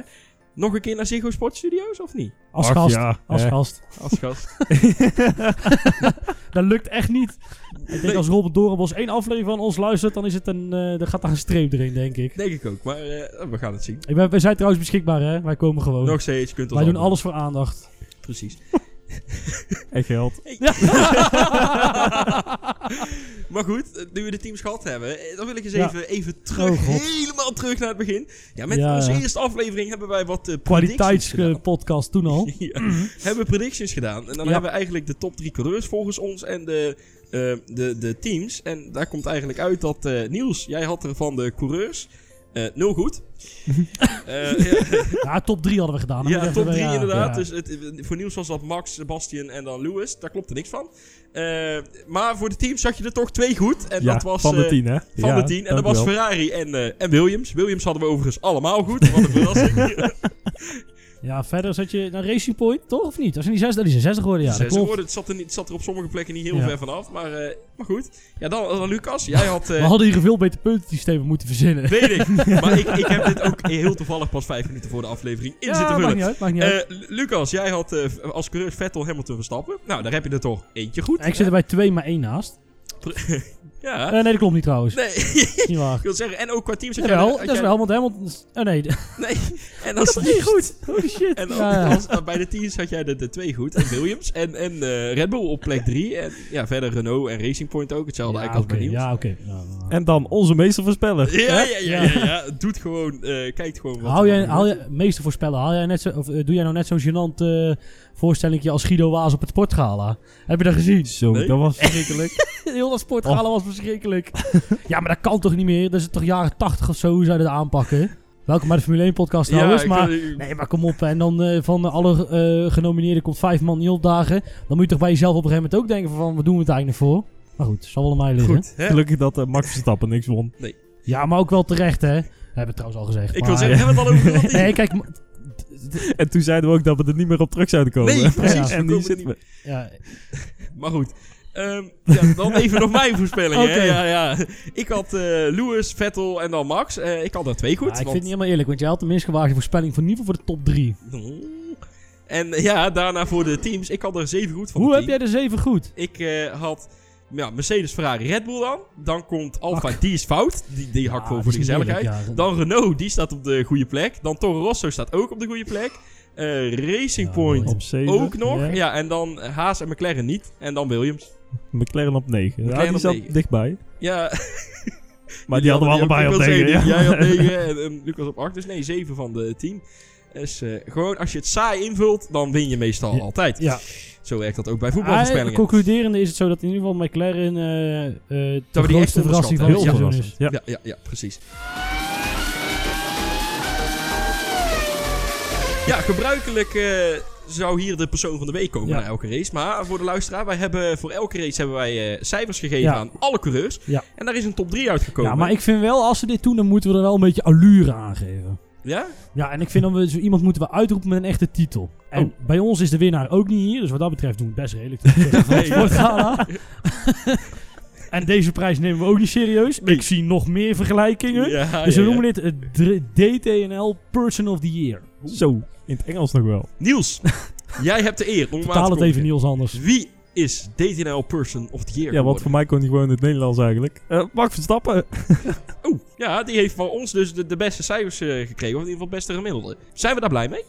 A: nog een keer naar Ziggo Sport Studios of niet?
C: Als
B: Ach,
C: gast.
B: ja,
C: als
B: hè.
C: gast.
A: Als gast. [LAUGHS]
C: Dat lukt echt niet. Ik denk
A: Nee.
C: als Robert Dorenbos één aflevering van ons luistert, dan, is het een, eh dan gaat daar een streep erin, denk ik.
A: Denk ik ook, maar eh, we gaan het zien.
C: Ik ben, wij zijn trouwens beschikbaar, hè? Wij komen gewoon.
A: Nog steeds, je kunt ons
C: Wij doen alles voor aandacht.
A: Precies.
B: En geld. [LAUGHS] [LAUGHS]
A: maar goed, eh, nu we de teams gehad hebben, eh, dan wil ik eens
C: Ja.
A: even, even terug,
C: Oh,
A: helemaal terug naar het begin. Ja, met
C: Ja.
A: onze eerste aflevering hebben wij wat eh predictions gedaan.
C: Kwaliteitspodcast toen al. [LAUGHS]
A: Ja, hebben predictions gedaan. En dan
C: Ja.
A: hebben we eigenlijk de top drie coureurs volgens ons en de, eh, de, de teams. En daar komt eigenlijk uit dat eh, Niels, jij had er van de coureurs eh, nul goed. [LAUGHS] Eh, ja,
C: Ja, top 3 hadden we gedaan.
A: Ja, top
C: even-
A: 3
C: ja,
A: inderdaad.
C: ja.
A: Dus het, voor Niels was dat Max, Sebastian en dan Lewis. Daar klopte niks van. Eh, maar voor de teams zag je er toch twee goed. En
B: ja,
A: dat was
B: van de
A: eh,
B: tien, hè?
A: van
B: Ja,
A: de tien. En dat was
B: wel.
A: Ferrari en, eh, en Williams. Williams hadden we overigens allemaal goed. Wat een verrassing. [LAUGHS]
C: Ja, verder zat je naar Racing Point, toch? Of niet? Als je zes, dat is een zes geworden, ja. Dat
A: ze
C: klopt.
A: worden- het, zat er niet, het zat er op sommige plekken niet heel
C: Ja.
A: ver vanaf. Maar, eh, maar goed. Ja, dan, dan Lucas. Jij had... eh,
C: We hadden hier een veel beter puntensysteem moeten verzinnen.
A: Weet ik. [LAUGHS] Maar ik, ik heb dit ook heel toevallig pas vijf minuten voor de aflevering in
C: ja,
A: zitten
C: maakt
A: vullen.
C: niet uit, maakt niet uit.
A: Eh, Lucas, jij had eh, als coureur Vettel, Hamilton, Verstappen. Nou, daar heb je er toch eentje goed.
C: En ik zit er bij twee, maar één naast. [LAUGHS]
A: Ja.
C: Eh, nee, dat klopt niet trouwens.
A: nee,
C: Niet waar. [LAUGHS]
A: ik wil zeggen, en ook qua teams had jij...
C: Jawel,
A: had
C: dat is wel, want Hamilton... Oh nee,
A: Nee, en
C: dat
A: als
C: is niet goed. Holy shit.
A: En
C: Ja, ja.
A: als, als- bij de teams had jij de, de twee goed. En Williams en, en eh, Red Bull op plek drie. En ja, verder Renault en Racing Point ook. Hetzelfde
C: Ja,
A: eigenlijk als bij Niels.
C: ja, oké.
B: En dan onze meestervoorspeller.
A: Ja, ja, ja, ja, ja. Doet gewoon, eh, kijkt gewoon wat
C: Haal
A: er
C: jij, haal
A: gebeurt.
C: jij, meeste voorspellen, haal jij net zo, of, eh, doe jij nou net zo'n gênant eh voorstellingje als Guido Waas op het sportgala? Heb je dat gezien?
B: Zo,
A: Nee.
B: dat was [LAUGHS] verschrikkelijk.
C: Heel dat sportgala was verschrikkelijk. ja, maar dat kan toch niet meer? Dat is toch jaren 80 of zo, hoe zou je dat aanpakken? Welkom bij de Formule 1 podcast trouwens,
A: ik
C: maar... Nee, maar kom op. En dan eh, van alle eh, genomineerden komt vijf man niet opdagen. Dan moet je toch bij jezelf op een gegeven moment ook denken van... Wat doen we het eigenlijk voor? Maar goed, zal wel aan mij liggen.
A: Goed?
B: Gelukkig dat eh, Max Verstappen niks won.
C: Ja, maar ook wel terecht, hè? We hebben het trouwens al gezegd.
A: Ik
C: maar,
A: wil zeggen, hebben we het al over? [LAUGHS]
C: Nee, kijk... [LAUGHS]
B: En toen zeiden we ook dat we er niet meer op terug zouden komen.
A: Nee, precies, we
B: En nu zitten
A: niet
B: we...
C: Ja,
A: Maar goed. Ehm, ja, dan [LAUGHS] even nog mijn voorspelling. Hè? Ja, ja. Ik had eh, Lewis, Vettel en dan Max. Eh, ik had er twee goed.
C: Ja, ik vind het niet helemaal eerlijk, want jij had de minst gewaagde voorspelling voor in ieder geval voor de top 3.
A: En eh, ja, daarna voor de teams. Ik had er zeven goed van
C: Hoe heb jij de 7 goed?
A: Ik had ja, Mercedes, Ferrari, Red Bull dan. Dan komt Alfa, die is fout. Die, die hak
C: Ja,
A: voor, de gezelligheid.
C: eerlijk.
A: Dan Renault, die staat op de goede plek. Dan Toro Rosso staat ook op de goede plek. Racing Point
C: mooi.
B: Op 7.
A: ook nog. Ja. en dan Haas en McLaren niet. En dan Williams. [LAUGHS]
B: McLaren op 9. Ja,
A: McLaren
B: die
A: op
B: zat
A: 9.
B: dichtbij.
A: Ja, [LAUGHS]
B: Maar die hadden we allebei op
A: ik wil
B: 9.
A: zeggen,
B: Ja.
A: Jij had [LAUGHS] 9 en, en Lucas op 8. Dus nee, 7 van de team. Dus eh, gewoon als je het saai invult, dan win je meestal
C: Ja.
A: altijd.
C: Ja.
A: Zo werkt dat ook bij
C: Ah,
A: voetbalvoorspellingen.
C: concluderende is het zo dat in ieder geval McLaren eh, eh, de
A: die echt
C: grootste verrassing van het
A: Ja.
C: seizoen is.
B: Ja.
A: Ja, ja, ja, precies. Ja, gebruikelijk eh, zou hier de persoon van de week komen
C: Ja.
A: na elke race. Maar voor de luisteraar, wij hebben voor elke race hebben wij eh, cijfers gegeven
C: Ja.
A: aan alle coureurs.
C: Ja.
A: En daar is een top 3 uitgekomen.
C: Ja, maar ik vind wel, als ze dit doen, dan moeten we er wel een beetje allure aan geven.
A: Ja?
C: Ja, en ik vind dat we zo iemand moeten we uitroepen met een echte titel. En
A: Oh.
C: bij ons is de winnaar ook niet hier, dus wat dat betreft doen we het best redelijk. [LAUGHS]
A: Nee. [LAUGHS]
C: En deze prijs nemen we ook niet serieus.
A: Nee.
C: Ik zie nog meer vergelijkingen. Dus we noemen dit het DTNL Person of the Year.
B: Zo, in het Engels nog wel.
A: Niels, [LAUGHS] jij hebt de eer om
C: Taal het even. Niels anders.
A: Wie is DTNL Person of the Year
B: Ja, want
A: geworden?
B: voor mij kon hij gewoon in het Nederlands eigenlijk. Eh Max Verstappen. [LAUGHS]
A: Oeh, ja, die heeft van ons dus de, de beste cijfers eh, gekregen. Of in ieder geval het beste gemiddelde. Zijn we daar blij mee?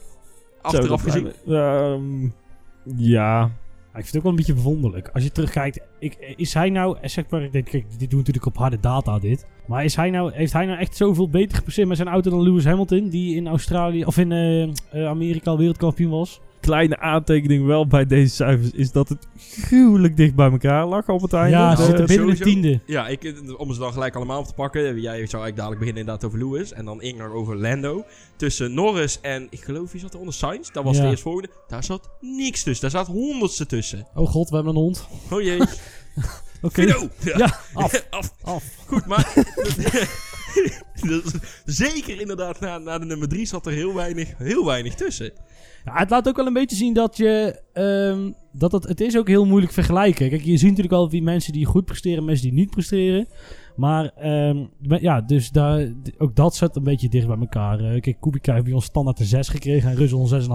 A: Achteraf gezien.
B: Ehm, ja.
C: Ik vind het ook wel een beetje verwonderlijk. Als je terugkijkt, ik, is hij nou, eh, zeg maar, ik denk, dit doen natuurlijk op harde data dit. Maar is hij nou, heeft hij nou echt zoveel beter gepresteerd met zijn auto dan Lewis Hamilton, die in Australië of in eh, eh, Amerika wereldkampioen was?
B: Kleine aantekening wel bij deze cijfers is dat het gruwelijk dicht bij elkaar lag op het einde.
C: ja,
A: eh,
C: ze zitten binnen de tiende.
A: Ja, ik, eh, om ze dan gelijk allemaal op te pakken. Jij zou eigenlijk dadelijk beginnen inderdaad over Lewis. En dan Ingnar over Lando. Tussen Norris en, ik geloof, wie zat er onder Sainz? Dat was
C: Ja.
A: de eerstvolgende. Daar zat niks tussen. Daar zat honderdste tussen.
C: Oh god, we hebben een hond.
A: Oh jee. [LAUGHS]
C: Oké.
A: Fido!
C: Ja, af. [LAUGHS]
A: af.
C: Af.
A: Goed, maar... [LAUGHS] dus zeker inderdaad, na, na de nummer 3 zat er heel weinig, heel weinig tussen.
C: Ja, het laat ook wel een beetje zien dat je. ehm, dat het, het is ook heel moeilijk vergelijken. Kijk, je ziet natuurlijk al wie mensen die goed presteren en mensen die niet presteren. Maar ehm, maar ja, dus daar, ook dat zit een beetje dicht bij elkaar. Eh, kijk, Kubica heeft bij ons standaard een 6 gekregen en Russell een 6,5.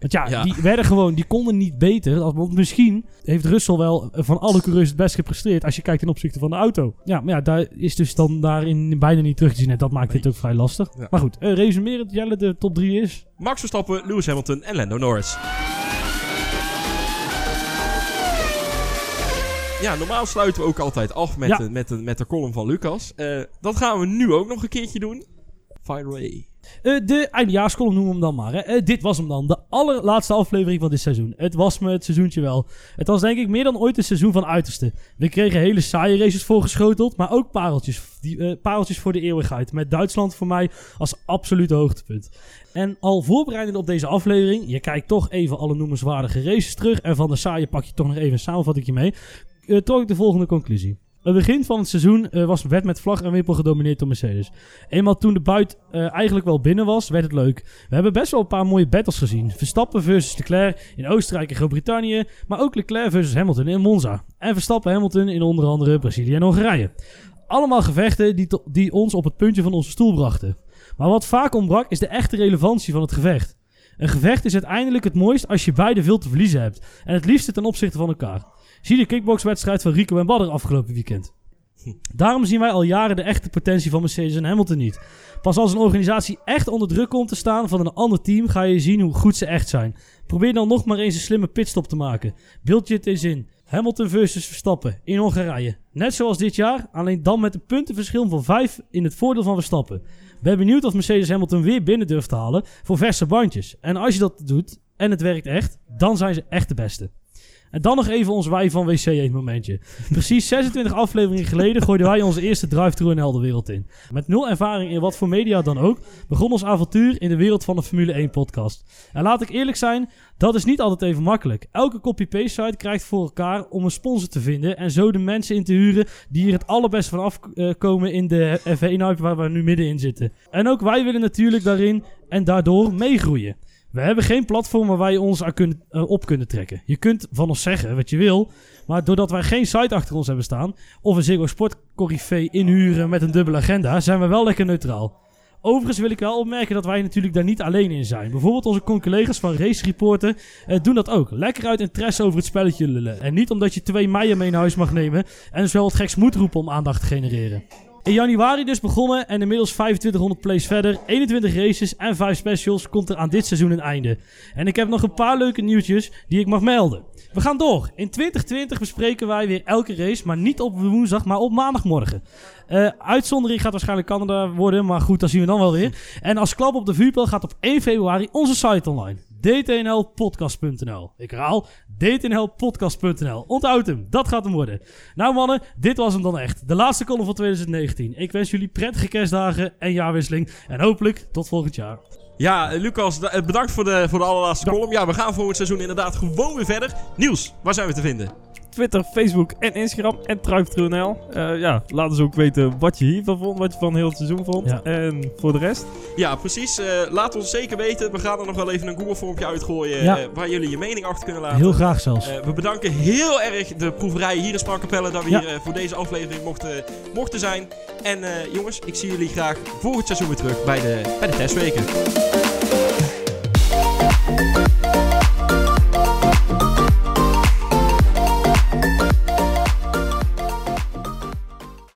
C: Want ja,
A: Ja.
C: die werden gewoon, die konden niet beter. Want misschien heeft Russell wel eh, van alle coureurs het best gepresteerd als je kijkt ten opzichte van de auto. Ja, maar ja, daar is dus dan daarin bijna niet terug te zien. En dat maakt dit ook vrij lastig.
A: Ja.
C: Maar goed, eh resumerend, Jelle, de top 3 is.
A: Max Verstappen, Lewis Hamilton en Lando Norris. Ja, normaal sluiten we ook altijd af met,
C: Ja.
A: de, met, de, met de column van Lucas. Eh, dat gaan we nu ook nog een keertje doen. Fire away.
C: Eh, de eindejaarscolumn noemen we hem dan maar. Hè. Eh, dit was hem dan. De allerlaatste aflevering van dit seizoen. Het was me het seizoentje wel. Het was denk ik meer dan ooit een seizoen van uiterste. We kregen hele saaie races voorgeschoteld. Maar ook pareltjes. Die, pareltjes voor de eeuwigheid. Met Duitsland voor mij als absolute hoogtepunt. En al voorbereidend op deze aflevering. Je kijkt toch even alle noemenswaardige races terug. En van de saaie pak je toch nog even een samenvatting mee. Eh, trok ik de volgende conclusie. Het begin van het seizoen eh, was werd met vlag en wimpel gedomineerd door Mercedes. Eenmaal toen de buit eh, eigenlijk wel binnen was, werd het leuk. We hebben best wel een paar mooie battles gezien. Verstappen versus Leclerc in Oostenrijk en Groot-Brittannië. Maar ook Leclerc versus Hamilton in Monza. En Verstappen Hamilton in onder andere Brazilië en Hongarije. Allemaal gevechten die, die ons op het puntje van onze stoel brachten. Maar wat vaak ontbrak is de echte relevantie van het gevecht. Een gevecht is uiteindelijk het mooist als je beide veel te verliezen hebt. En het liefste ten opzichte van elkaar. Zie de kickboxwedstrijd van Rico en Badder afgelopen weekend. Daarom zien wij al jaren de echte potentie van Mercedes en Hamilton niet. Pas als een organisatie echt onder druk komt te staan van een ander team, ga je zien hoe goed ze echt zijn. Probeer dan nog maar eens een slimme pitstop te maken. Beeld je het eens in. Hamilton versus Verstappen in Hongarije. Net zoals dit jaar, alleen dan met een puntenverschil van 5 in het voordeel van Verstappen. Ben benieuwd of Mercedes Hamilton weer binnen durft te halen voor verse bandjes. En als je dat doet en het werkt echt, dan zijn ze echt de beste. En dan nog even ons wij van WC 1 momentje. Precies [LAUGHS] 26 afleveringen geleden gooiden wij onze eerste drive-thru in helderwereld in. Met nul ervaring in wat voor media dan ook, begon ons avontuur in de wereld van de Formule 1 podcast. En laat ik eerlijk zijn, dat is niet altijd even makkelijk. Elke copy-paste site krijgt voor elkaar om een sponsor te vinden en zo de mensen in te huren die hier het allerbeste van afkomen in de F1-hype waar we nu middenin zitten. En ook wij willen natuurlijk daarin en daardoor meegroeien. We hebben geen platform waar wij ons kunnen, eh, op kunnen trekken. Je kunt van ons zeggen wat je wil, maar doordat wij geen site achter ons hebben staan of een Ziggo Sport corrivee inhuren met een dubbele agenda, zijn we wel lekker neutraal. Overigens wil ik wel opmerken dat wij natuurlijk daar niet alleen in zijn. Bijvoorbeeld onze collega's van Race Reporter eh, doen dat ook. Lekker uit interesse over het spelletje lullen. En niet omdat je twee meijen mee naar huis mag nemen en dus wel wat geks moet roepen om aandacht te genereren. In januari dus begonnen en inmiddels 2500 plays verder, 21 races en 5 specials komt er aan dit seizoen een einde. En ik heb nog een paar leuke nieuwtjes die ik mag melden. We gaan door. In 2020 bespreken wij weer elke race, maar niet op woensdag, maar op maandagmorgen. Eh, uitzondering gaat waarschijnlijk Canada worden, maar goed, dat zien we dan wel weer. En als klap op de vuurpijl gaat op 1 februari onze site online. dtnlpodcast.nl Ik herhaal, dtnlpodcast.nl Onthoud hem, dat gaat hem worden. Nou mannen, dit was hem dan echt. De laatste column van 2019. Ik wens jullie prettige kerstdagen en jaarwisseling. En hopelijk tot volgend jaar.
A: Ja, eh, Lucas, eh, bedankt voor de, voor de allerlaatste column. Ja, we gaan voor het seizoen inderdaad gewoon weer verder. Niels, waar zijn we te vinden?
B: Twitter, Facebook en Instagram en Truip.nl. Eh ja, laat ons ook weten wat je hiervan vond, wat je van heel het seizoen vond.
C: Ja.
B: En voor de rest,
A: Ja, precies. eh, laat ons zeker weten. We gaan er nog wel even een Google-vormpje uitgooien
C: Ja.
A: eh, waar jullie je mening achter kunnen laten.
C: Heel graag zelfs.
A: Eh, we bedanken heel erg de proeverij hier in Sprakkapelle dat we
C: Ja.
A: hier eh, voor deze aflevering mochten, mochten zijn. En eh, jongens, ik zie jullie graag volgend seizoen weer terug bij de, bij de testweken.